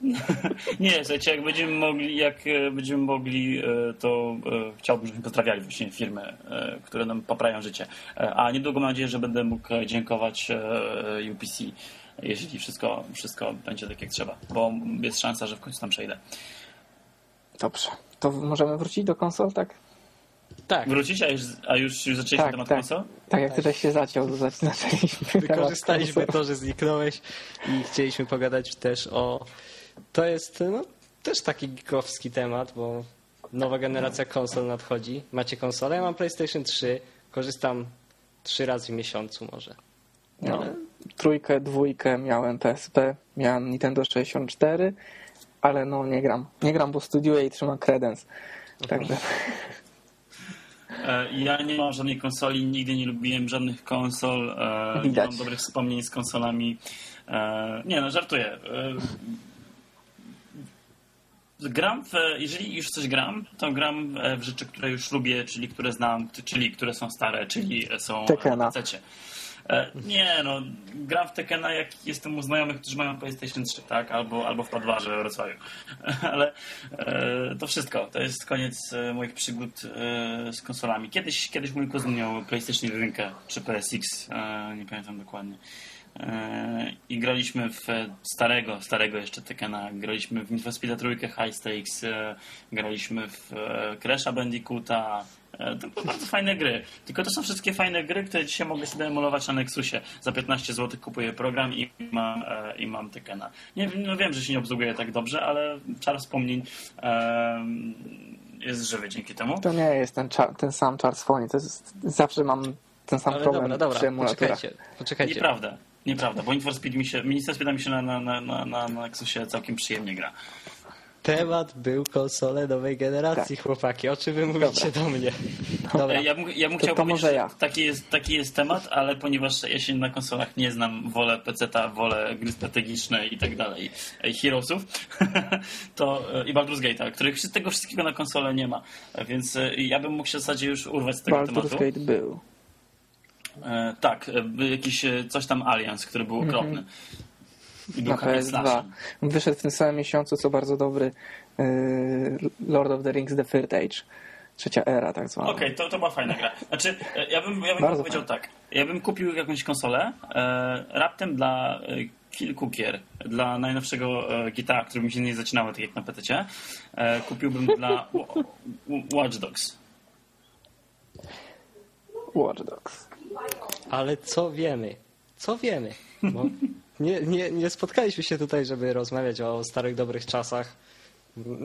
(laughs) Nie, słuchajcie, jak będziemy mogli, jak e, będziemy mogli, e, to e, chciałbym, żebyśmy pozdrawiali właśnie firmy, które nam poprawią życie. A niedługo mam nadzieję, że będę mógł dziękować UPC, jeśli wszystko, wszystko będzie tak jak trzeba, bo jest szansa, że w końcu tam przejdę. Dobrze. To możemy wrócić do konsol, tak? Tak, Wrócić, a już, a już, już zaczęliśmy Tak, temat tak. konsol? Tak jak tutaj się zaciął, to zac- zaczęliśmy. wykorzystaliśmy to, że zniknąłeś i chcieliśmy pogadać też o... To jest no, też taki geekowski temat, bo nowa generacja konsol nadchodzi. Macie konsolę? Ja mam PlayStation 3. Korzystam trzy razy w miesiącu może. No, trójkę, dwójkę miałem PSP, miałem Nintendo 64, ale no nie gram. Nie gram, bo studiuję i trzymam kredens. Także E, Ja nie mam żadnej konsoli, nigdy nie lubiłem żadnych konsol. e, Nie Widać. mam dobrych wspomnień z konsolami. E, Nie no, żartuję. Gram, w, jeżeli już coś gram, to gram w rzeczy, które już lubię, czyli które znam, czyli które są stare, czyli są Tekena. na PC. E, nie, no, gram w Tekena jak jestem u znajomych, którzy mają PlayStation 3, tak? Albo, albo w Padwarze w Wrocławiu. (laughs) Ale e, to wszystko. To jest koniec e, moich przygód e, z konsolami. Kiedyś, kiedyś mój kuzyn miał PlayStation 1 czy PSX, e, nie pamiętam dokładnie. E, I graliśmy w starego, starego jeszcze Tekena. Graliśmy w Need for Speed trójkę High Stakes, e, graliśmy w e, Crash'a Bandicoota. To były bardzo fajne gry. Tylko to są wszystkie fajne gry, które dzisiaj mogę sobie emulować na Nexusie. Za 15 zł kupuję program i mam, i mam Tekena. Nie, no wiem, że się nie obsługuje tak dobrze, ale czar wspomnień jest żywy dzięki temu. To nie jest ten, cza- ten sam czar wspomnień. To jest, zawsze mam ten sam Ale problem dobra, dobra, przy emulatorach. poczekajcie, poczekajcie. Nieprawda. Nieprawda, bo Need for Speed mi się, Need for Speed mi się na, na, na, na, na na Nexusie całkiem przyjemnie gra. Temat był konsole nowej generacji, chłopaki. O czym wy mówicie do mnie? (laughs) Dobra. Ja bym, ja bym To- chciał to powiedzieć, że ja. taki jest, taki jest temat, ale ponieważ ja się na konsolach nie znam, wolę PC-ta, wolę gry strategiczne i tak dalej, Heroesów, (laughs) to e, i Baldur's Gate'a, których tego wszystkiego na konsolę nie ma. Więc e, ja bym mógł się w zasadzie już urwać z tego Baldur's tematu. Gate był. E, tak, e, jakiś e, coś tam Alliance, który był okropny. I był Mhm. na hack and PS2. slashem. Wyszedł w tym samym miesiącu, co bardzo dobry Lord of the Rings The Third Age. Trzecia era, tak zwana. Okej, to, to była fajna gra. Znaczy, ja bym, ja bym Bardzo powiedział tak. Ja bym kupił jakąś konsolę e, raptem dla kilku gier. Dla najnowszego e, gitara, który mi się nie zaczynało, tak jak na PC. E, kupiłbym dla (laughs) Wa- Wa- Watch Dogs. Watch Dogs. Ale co wiemy? Co wiemy? Bo nie, nie, nie spotkaliśmy się tutaj, żeby rozmawiać o starych, dobrych czasach.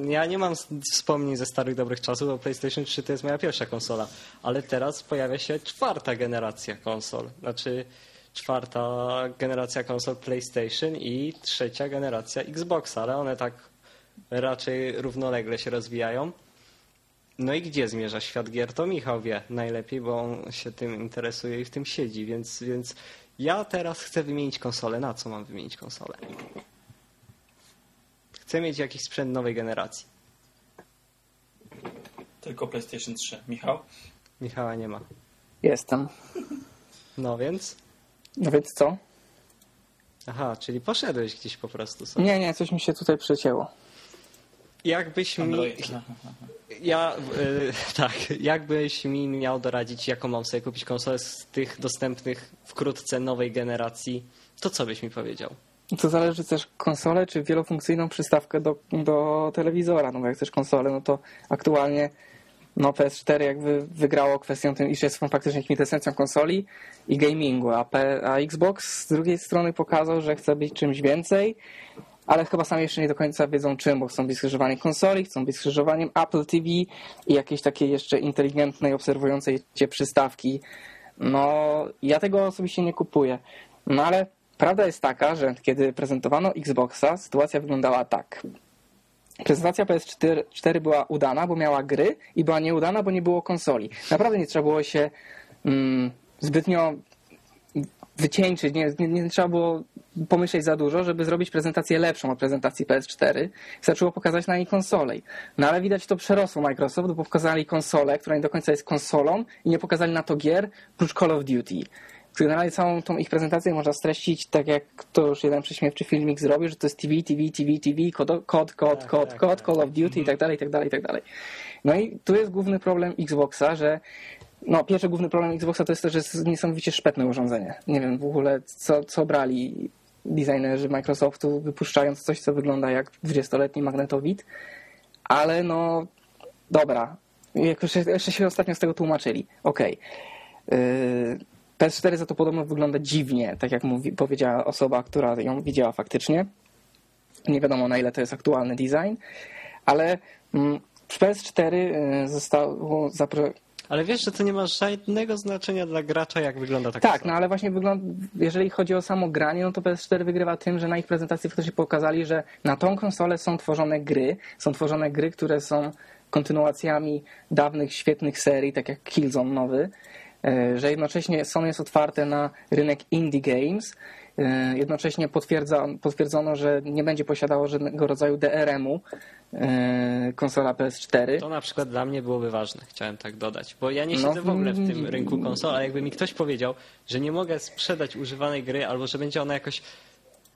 Ja nie mam wspomnień ze starych, dobrych czasów, bo PlayStation 3 to jest moja pierwsza konsola. Ale teraz pojawia się czwarta generacja konsol. Znaczy czwarta generacja konsol PlayStation i trzecia generacja Xboxa, ale one tak raczej równolegle się rozwijają. No i gdzie zmierza świat gier? To Michał wie najlepiej, bo on się tym interesuje i w tym siedzi, więc, więc ja teraz chcę wymienić konsolę. Na co mam wymienić konsolę? Chcę mieć jakiś sprzęt nowej generacji. Tylko PlayStation 3. Michał? Michała nie ma. Jestem. No więc? No więc co? Aha, czyli poszedłeś gdzieś po prostu sobie. Nie, nie, coś mi się tutaj przecięło. Jakbyś mi... Ja, y, (laughs) tak, jakbyś mi miał doradzić, jaką mam sobie kupić konsolę z tych dostępnych wkrótce nowej generacji, to co byś mi powiedział? To zależy też konsolę, czy wielofunkcyjną przystawkę do, do telewizora. No bo jak chcesz konsolę, no to aktualnie no PS4 jakby wygrało kwestią tym, iż jest faktycznie kwintesencją konsoli i gamingu, a, P, a Xbox z drugiej strony pokazał, że chce być czymś więcej, ale chyba sami jeszcze nie do końca wiedzą czym, bo chcą być skrzyżowaniem konsoli, chcą być skrzyżowaniem Apple TV i jakiejś takiej jeszcze inteligentnej, obserwującej cię przystawki. No, ja tego osobiście nie kupuję. No ale prawda jest taka, że kiedy prezentowano Xboxa, sytuacja wyglądała tak. Prezentacja PS4 4 była udana, bo miała gry i była nieudana, bo nie było konsoli. Naprawdę nie trzeba było się mm, zbytnio wycieńczyć, nie, nie, nie trzeba było pomyśleć za dużo, żeby zrobić prezentację lepszą od prezentacji PS4. Wystarczyło pokazać na niej konsolę. No ale widać to przerosło Microsoft, bo pokazali konsolę, która nie do końca jest konsolą i nie pokazali na to gier, prócz Call of Duty. Generalnie całą tą ich prezentację można streścić tak, jak to już jeden prześmiewczy filmik zrobił, że to jest TV, TV, TV, TV, kod, kod, kod, Tak, kod, tak, kod, tak. Call of Duty i tak dalej, i tak dalej, i tak dalej. No i tu jest główny problem Xboxa, że no, pierwszy główny problem Xboxa to jest to, że jest niesamowicie szpetne urządzenie. Nie wiem w ogóle, co, co brali designerzy Microsoftu, wypuszczając coś, co wygląda jak 20-letni magnetowid, ale no, dobra. Jeszcze, jeszcze się ostatnio z tego tłumaczyli. Okej. Yy, PS4 za to podobno wygląda dziwnie, tak jak mówi, powiedziała osoba, która ją widziała faktycznie. Nie wiadomo na ile to jest aktualny design, ale mm, PS4 yy, zostało zapro... Ale wiesz, że to nie ma żadnego znaczenia dla gracza, jak wygląda ta Tak, no ale właśnie wygląda, jeżeli chodzi o samo granie, no to PS4 wygrywa tym, że na ich prezentacji faktycznie pokazali, że na tą konsolę są tworzone gry, są tworzone gry, które są kontynuacjami dawnych, świetnych serii, tak jak Killzone nowy, e, że jednocześnie Sony jest otwarte na rynek indie games. E, Jednocześnie potwierdza, potwierdzono, że nie będzie posiadało żadnego rodzaju DRM-u e, konsola PS4. To na przykład dla mnie byłoby ważne, chciałem tak dodać, bo ja nie No, siedzę w ogóle w tym rynku konsol, a jakby mi ktoś powiedział, że nie mogę sprzedać używanej gry albo że będzie ona jakoś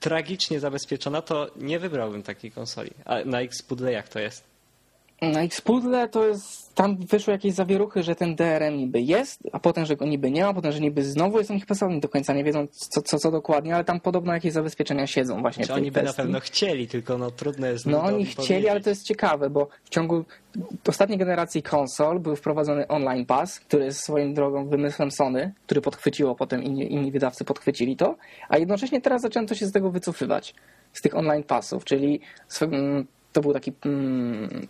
tragicznie zabezpieczona, to nie wybrałbym takiej konsoli. A na X-Pudle jak to jest? Na Xpuzzle to jest, tam wyszły jakieś zawieruchy, że ten DRM niby jest, a potem, że go niby nie ma, potem, że niby znowu jest u nich pesowny do końca, nie wiedzą co, co, co dokładnie, ale tam podobno jakieś zabezpieczenia siedzą właśnie Czy w tej oni by na pewno chcieli, tylko no trudno jest No oni chcieli, powiedzieć. ale to jest ciekawe, bo w ciągu ostatniej generacji konsol był wprowadzony Online Pass, który jest swoim drogą wymysłem Sony, który podchwyciło potem, inni, inni wydawcy podchwycili to, a jednocześnie teraz zaczęto się z tego wycofywać, z tych Online Passów, czyli mm, to był taki mm,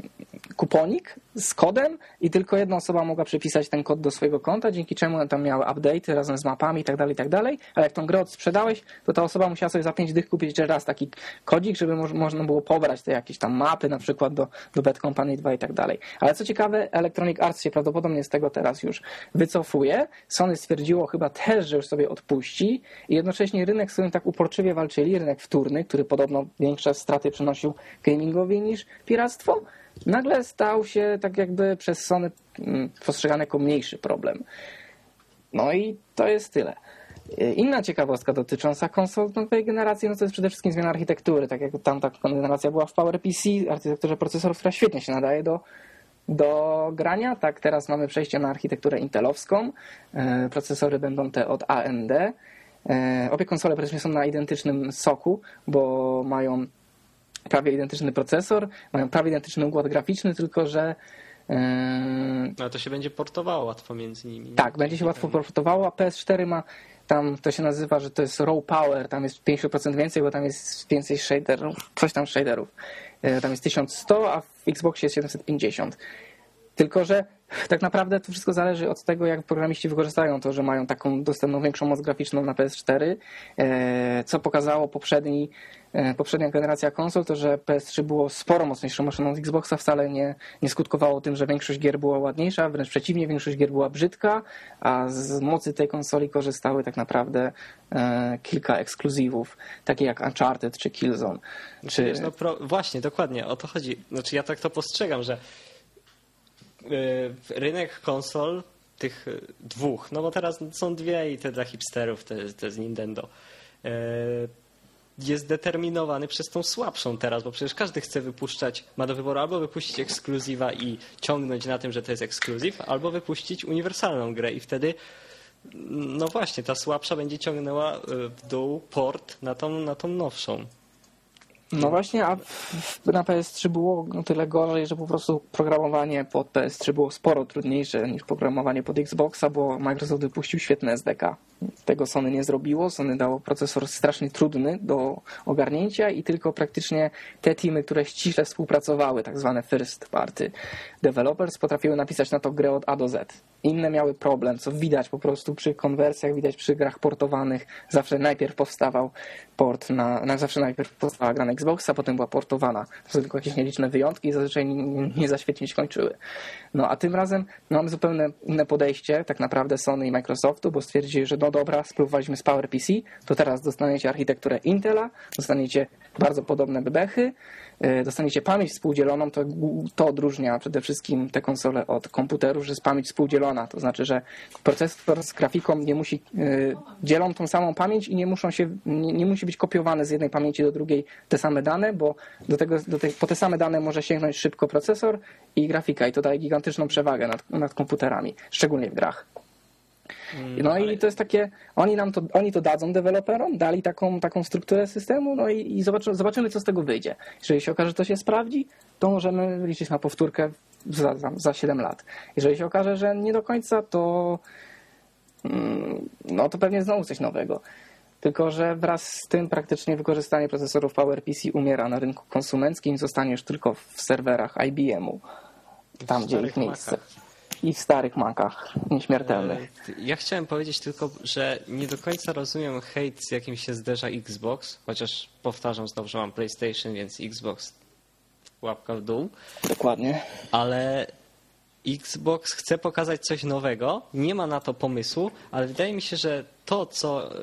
kuponik z kodem i tylko jedna osoba mogła przypisać ten kod do swojego konta, dzięki czemu tam miały update razem z mapami i tak dalej, i tak ale jak tą grę odsprzedałeś, to ta osoba musiała sobie za 5 dych kupić jeszcze raz taki kodzik, żeby moż, można było pobrać te jakieś tam mapy na przykład do, do Bad Company 2 i tak. Ale co ciekawe, Electronic Arts się prawdopodobnie z tego teraz już wycofuje. Sony stwierdziło chyba też, że już sobie odpuści i jednocześnie rynek, z którym tak uporczywie walczyli, rynek wtórny, który podobno większe straty przynosił gamingowi niż piractwo, nagle stał się tak jakby przez Sony mm, postrzegany jako mniejszy problem. No i to jest tyle. Inna ciekawostka dotycząca konsol nowej generacji, no to jest przede wszystkim zmiana architektury. Tak jak tamta generacja była w PowerPC, architekturze procesorów, która świetnie się nadaje do, do grania, tak teraz mamy przejście na architekturę intelowską. E, Procesory będą te od AMD. E, Obie konsole praktycznie są na identycznym soku, bo mają prawie identyczny procesor, mają prawie identyczny układ graficzny, tylko że e, No to się będzie portowało łatwo między nimi. tak, będzie się łatwo portowało, a PS4 ma tam, to się nazywa, że to jest raw power, tam jest 50% więcej, bo tam jest więcej shaderów, coś tam shaderów. E, Tam jest 1100, a w Xboxie jest 750. Tylko, że tak naprawdę to wszystko zależy od tego, jak programiści wykorzystają to, że mają taką dostępną większą moc graficzną na PS4. E, Co pokazało poprzedni, poprzednia generacja konsol, to że PS3 było sporo mocniejszą maszyną z Xboxa, wcale nie, nie skutkowało tym, że większość gier była ładniejsza, wręcz przeciwnie, większość gier była brzydka, a z mocy tej konsoli korzystały tak naprawdę e, kilka ekskluzywów, takie jak Uncharted czy Killzone. Czy, Wiesz, no pro, właśnie, dokładnie, o to chodzi. Znaczy ja tak to postrzegam, że yy, rynek konsol tych dwóch, no bo teraz są dwie i te dla hipsterów, te, te z Nintendo, yy, jest determinowany przez tą słabszą teraz, bo przecież każdy chce wypuszczać, ma do wyboru albo wypuścić ekskluzywa i ciągnąć na tym, że to jest ekskluzyw, albo wypuścić uniwersalną grę i wtedy no właśnie, ta słabsza będzie ciągnęła y, w dół port na tą, na tą nowszą. No właśnie, a na PS3 było o tyle gorzej, że po prostu programowanie pod PS3 było sporo trudniejsze niż programowanie pod Xboxa, bo Microsoft wypuścił świetne SDK. Tego Sony nie zrobiło. Sony dało procesor strasznie trudny do ogarnięcia i tylko praktycznie te teamy, które ściśle współpracowały, tak zwane first party developers, potrafiły napisać na to grę od A do Z. Inne miały problem, co widać po prostu przy konwersjach, widać przy grach portowanych. Zawsze najpierw powstawał port na, na zawsze najpierw powstała gra na Xboxa, potem była portowana. To są tylko jakieś nieliczne wyjątki i zazwyczaj nie, nie, nie za świetnie się kończyły. No a tym razem mamy zupełnie inne podejście, tak naprawdę Sony i Microsoftu, bo stwierdzili, że no dobra, spróbowaliśmy z PowerPC, to teraz dostaniecie architekturę Intela, dostaniecie bardzo podobne bebechy, dostaniecie pamięć współdzieloną, to, to odróżnia przede wszystkim te konsole od komputerów, że jest pamięć współdzielona, to znaczy, że procesor z grafiką nie musi, yy, dzielą tą samą pamięć i nie muszą się, nie, nie musi być kopiowane z jednej pamięci do drugiej te same dane, bo do tego, do tej, po te same dane może sięgnąć szybko procesor i grafika i to daje gigantyczną przewagę nad, nad komputerami, szczególnie w grach. No i to jest takie, oni nam to, oni to dadzą deweloperom, dali taką, taką strukturę systemu, no i, i zobaczy, zobaczymy, co z tego wyjdzie. Jeżeli się okaże, że to się sprawdzi, to możemy liczyć na powtórkę za, za, za 7 lat. Jeżeli się okaże, że nie do końca, to mm, no to pewnie znowu coś nowego. Tylko, że wraz z tym praktycznie wykorzystanie procesorów PowerPC umiera na rynku konsumenckim, zostanie już tylko w serwerach IBM-u, tam W gdzie ich miejsce. Macach. I w starych makach nieśmiertelnych. E, Ja chciałem powiedzieć tylko, że nie do końca rozumiem hejt, z jakim się zderza Xbox, chociaż powtarzam znowu, że mam PlayStation, więc Xbox łapka w dół, Dokładnie. ale Xbox chce pokazać coś nowego, nie ma na to pomysłu, ale wydaje mi się, że to, co e,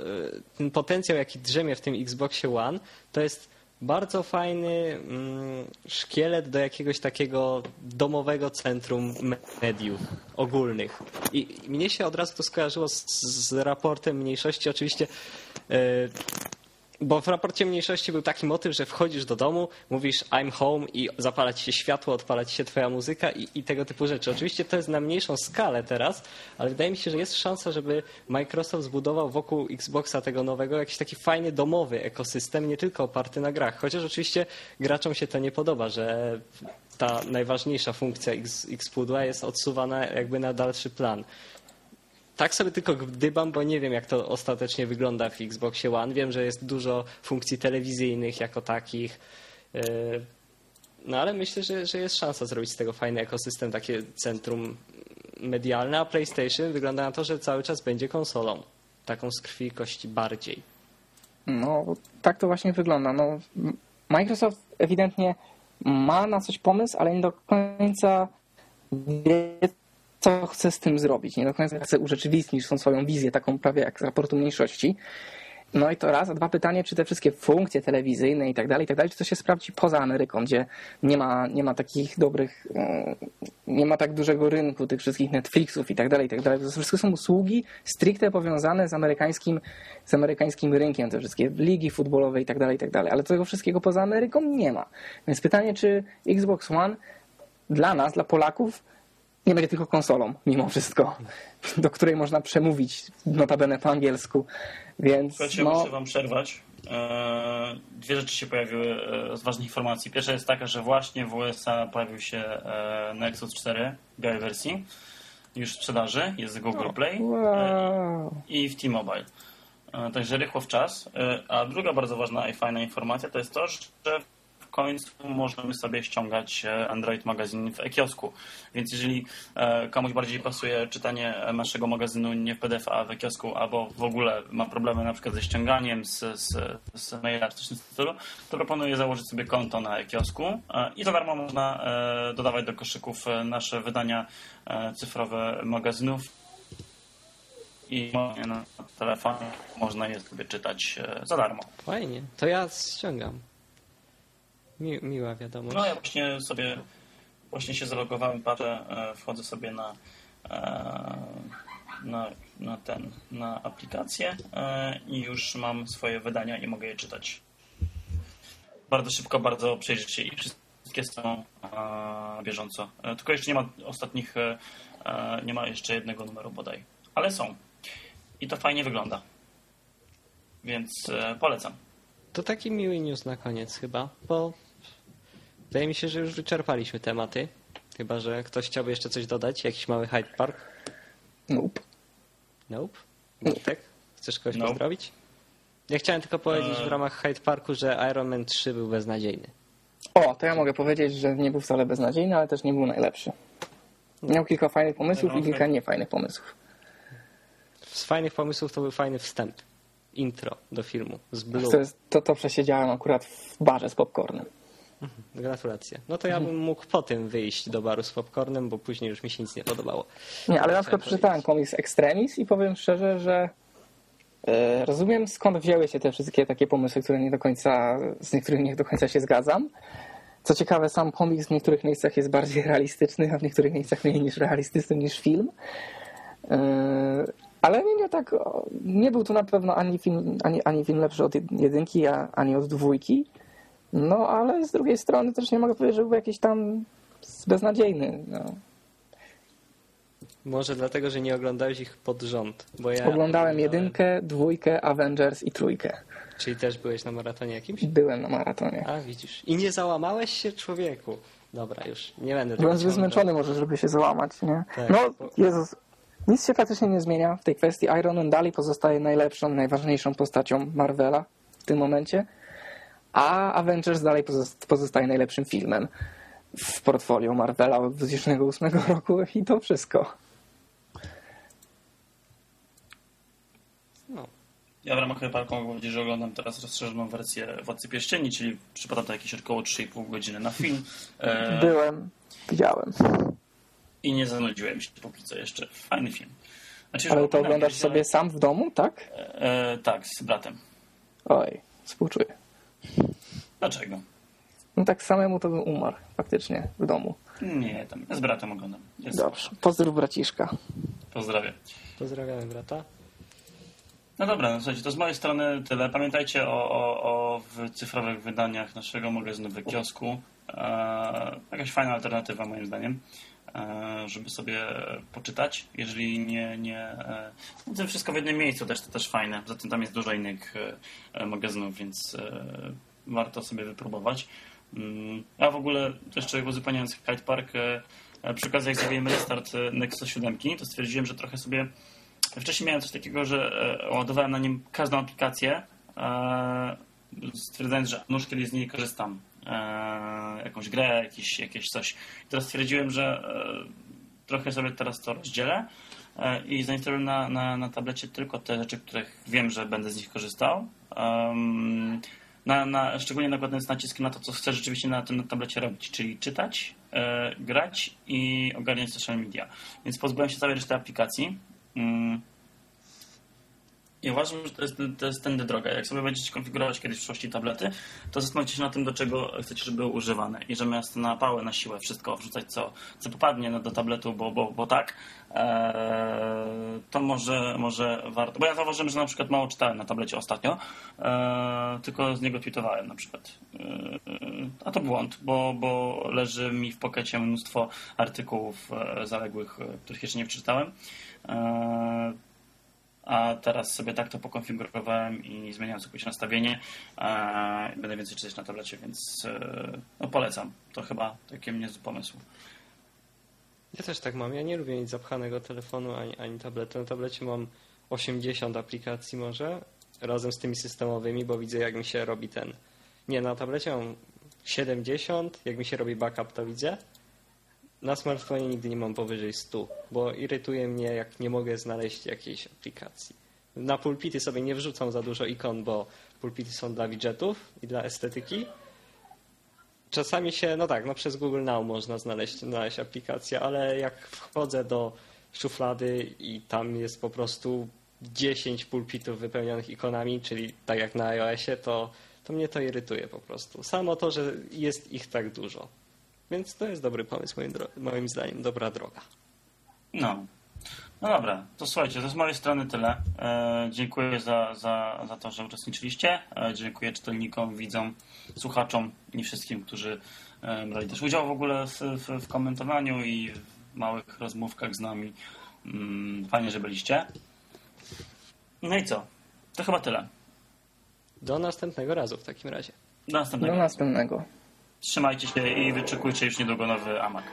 ten potencjał, jaki drzemie w tym Xboxie One, to jest bardzo fajny mm, szkielet do jakiegoś takiego domowego centrum mediów ogólnych. I mnie się od razu to skojarzyło z, z raportem mniejszości. Oczywiście e, bo w raporcie mniejszości był taki motyw, że wchodzisz do domu, mówisz I'm home i zapala ci się światło, odpala ci się twoja muzyka i, i, tego typu rzeczy. Oczywiście to jest na mniejszą skalę teraz, ale wydaje mi się, że jest szansa, żeby Microsoft zbudował wokół Xboxa tego nowego jakiś taki fajny domowy ekosystem, nie tylko oparty na grach. Chociaż oczywiście graczom się to nie podoba, że ta najważniejsza funkcja X, Xpudła jest odsuwana jakby na dalszy plan tak sobie tylko gdybam, bo nie wiem, jak to ostatecznie wygląda w Xboxie One. Wiem, że jest dużo funkcji telewizyjnych jako takich. E, no ale myślę, że, że jest szansa zrobić z tego fajny ekosystem, takie centrum medialne, a PlayStation wygląda na to, że cały czas będzie konsolą. Taką z krwi i kości bardziej. No, tak to właśnie wygląda. No, Microsoft ewidentnie ma na coś pomysł, ale nie do końca wie, co chce z tym zrobić. Nie do końca chce urzeczywistnić tą swoją wizję, taką prawie jak z raportu mniejszości. No i to raz, a dwa pytanie, czy te wszystkie funkcje telewizyjne i tak dalej, i tak dalej, czy to się sprawdzi poza Ameryką, gdzie nie ma, nie ma takich dobrych, e, nie ma tak dużego rynku tych wszystkich Netflixów i tak dalej, i tak dalej. To wszystko są usługi stricte powiązane z amerykańskim, z amerykańskim rynkiem, te wszystkie ligi futbolowe i tak dalej, i tak dalej. Ale tego wszystkiego poza Ameryką nie ma. Więc pytanie, czy Xbox One dla nas, dla Polaków, nie będzie tylko konsolą, mimo wszystko, (laughs) do której można przemówić notabene po angielsku. Więc Słuchajcie, no... muszę wam przerwać. E, dwie rzeczy się pojawiły e, z ważnych informacji. Pierwsza jest taka, że właśnie w USA pojawił się e, Nexus 4 w białej wersji. Już w sprzedaży, jest w Google Play Wow. i w T-Mobile. Także rychło w czas. A druga bardzo ważna i fajna informacja to jest to, że końcu możemy sobie ściągać Android magazyn w e-kiosku. Więc jeżeli komuś bardziej pasuje czytanie naszego magazynu nie w PDF, a w e-kiosku, albo w ogóle ma problemy na przykład ze ściąganiem z, z, z maila czy to proponuję założyć sobie konto na e-kiosku i za darmo można dodawać do koszyków nasze wydania cyfrowe magazynów i na telefonie można je sobie czytać za darmo. Fajnie, to ja ściągam. Mi, miła wiadomość. No ja właśnie sobie właśnie się zalogowałem, patrzę, wchodzę sobie na, na, na ten, na aplikację i już mam swoje wydania i mogę je czytać. Bardzo szybko, bardzo przejrzyście i wszystkie są na bieżąco. Tylko jeszcze nie ma ostatnich, nie ma jeszcze jednego numeru bodaj, ale są. I to fajnie wygląda. Więc polecam. To taki miły news na koniec chyba, bo Wydaje mi się, że już wyczerpaliśmy tematy. Chyba, że ktoś chciałby jeszcze coś dodać? Jakiś mały Hyde Park? Nope. Nope? Tak? Chcesz kogoś nope. pozdrowić? Ja chciałem tylko powiedzieć w ramach Hyde Parku, że Iron Man 3 był beznadziejny. O, to ja mogę powiedzieć, że nie był wcale beznadziejny, ale też nie był najlepszy. Miał kilka fajnych pomysłów i kilka niefajnych pomysłów. Z fajnych pomysłów to był fajny wstęp. Intro do filmu z Blue. To, jest, to, to przesiedziałem akurat w barze z popcornem. Gratulacje. No to ja bym mógł po tym wyjść do baru z popcornem, bo później już mi się nic nie podobało. Nie, ale na przykład przeczytałem komiks Extremis i powiem szczerze, że e, rozumiem skąd wzięły się te wszystkie takie pomysły, które nie do końca, z niektórymi nie do końca się zgadzam. Co ciekawe, sam komiks w niektórych miejscach jest bardziej realistyczny, a w niektórych miejscach mniej niż realistyczny niż film. E, ale nie, nie tak, nie był to na pewno ani film, ani, ani film lepszy od jedynki, ani od dwójki. No, ale z drugiej strony też nie mogę powiedzieć, że był jakiś tam beznadziejny. No. Może dlatego, że nie oglądałeś ich pod rząd. Bo ja oglądałem, jedynkę, dwójkę, Avengers i trójkę. Czyli też byłeś na maratonie jakimś? Byłem na maratonie. A, widzisz. I nie załamałeś się, człowieku. Dobra, już nie będę Byłem zbyt zmęczony może, żeby się załamać, nie? Tak, no, bo... Jezus, nic się faktycznie nie zmienia w tej kwestii. Iron Man dalej pozostaje najlepszą, najważniejszą postacią Marvela w tym momencie a Avengers dalej pozostaje najlepszym filmem w portfolio Marvela od 2008 (laughs) roku i to wszystko. No. Ja w ramach mogę powiedzieć, że oglądam teraz rozszerzoną wersję Władcy Pierścieni, czyli przypada to jakieś około 3,5 godziny na film. E... (laughs) Byłem, widziałem. I nie zanudziłem się póki co jeszcze. Fajny film. Znaczy, Ale to oglądasz sobie sam w domu, tak? E, tak, z bratem. Oj, współczuję. Dlaczego? No tak samemu to bym umarł faktycznie w domu. Nie, tam z bratem oglądam. Jest. Dobrze. Pozdrów braciszka. Pozdrawiam. Pozdrawiamy brata. No dobra, no słuchajcie, to z mojej strony tyle. Pamiętajcie o, o, o w cyfrowych wydaniach naszego magazynu w kiosku. E, jakaś fajna alternatywa moim zdaniem, żeby sobie poczytać. Jeżeli nie, nie e, no wszystko w jednym miejscu też to też fajne. Zatem tam jest dużo innych e, magazynów, więc e, warto sobie wypróbować. Mm, A w ogóle jeszcze uzupełniając Hyde Park, e, e, przy okazji jak zrobiłem restart e, Nexus 7, to stwierdziłem, że trochę sobie Wcześniej miałem coś takiego, że e, ładowałem na nim każdą aplikację, e, stwierdzając, że już kiedyś z niej korzystam. E, jakąś grę, jakieś, jakieś coś. I teraz stwierdziłem, że e, trochę sobie teraz to rozdzielę e, i zainstaluję na, na, na tablecie tylko te rzeczy, których wiem, że będę z nich korzystał. Na, na, szczególnie nakładając nacisk na to, co chcę rzeczywiście na tym tablecie robić, czyli czytać, grać i ogarniać social media. Więc pozbyłem się całej reszty aplikacji. Mm. I uważam, że to jest, to jest tędy droga. Jak sobie będziecie konfigurować kiedyś w przyszłości tablety, to zastanówcie się na tym, do czego chcecie, żeby były używane. I zamiast na pałę, na siłę wszystko wrzucać, co, co popadnie no, do tabletu, bo, bo, bo tak, e, to może, może warto. Bo ja zauważyłem, że na przykład mało czytałem na tablecie ostatnio, e, tylko z niego tweetowałem na przykład. E, a to błąd, bo, bo leży mi w pokecie mnóstwo artykułów e, zaległych, e, których jeszcze nie przeczytałem. E, a teraz sobie tak to pokonfigurowałem i zmieniałem sobie nastawienie. Będę więcej czytać na tablecie, więc e, no polecam. To chyba taki niezły pomysł. Ja też tak mam. Ja nie lubię mieć zapchanego telefonu ani, ani tabletu. Na tablecie mam 80 aplikacji może, razem z tymi systemowymi, bo widzę jak mi się robi ten... Nie, na tablecie mam 70, jak mi się robi backup to widzę. Na smartfonie nigdy nie mam powyżej 100, bo irytuje mnie jak nie mogę znaleźć jakiejś aplikacji. Na pulpity sobie nie wrzucam za dużo ikon, bo pulpity są dla widgetów i dla estetyki. Czasami się, no tak, no przez Google Now można znaleźć, znaleźć aplikację, ale jak wchodzę do szuflady i tam jest po prostu 10 pulpitów wypełnionych ikonami, czyli tak jak na iOSie, to, to mnie to irytuje po prostu. Samo to, że jest ich tak dużo. Więc to jest dobry pomysł, moim, moim zdaniem, dobra droga. No. No dobra, to słuchajcie, to z mojej strony tyle. E, dziękuję za, za, za to, że uczestniczyliście. E, dziękuję czytelnikom, widzom, słuchaczom i wszystkim, którzy e, brali też udział w ogóle w, w, w komentowaniu i w małych rozmówkach z nami. Mm, fajnie, że byliście. No i co? To chyba tyle. Do następnego razu w takim razie. Do Do następnego. następnego. Trzymajcie się i wyczekujcie już niedługo nowy AMAK.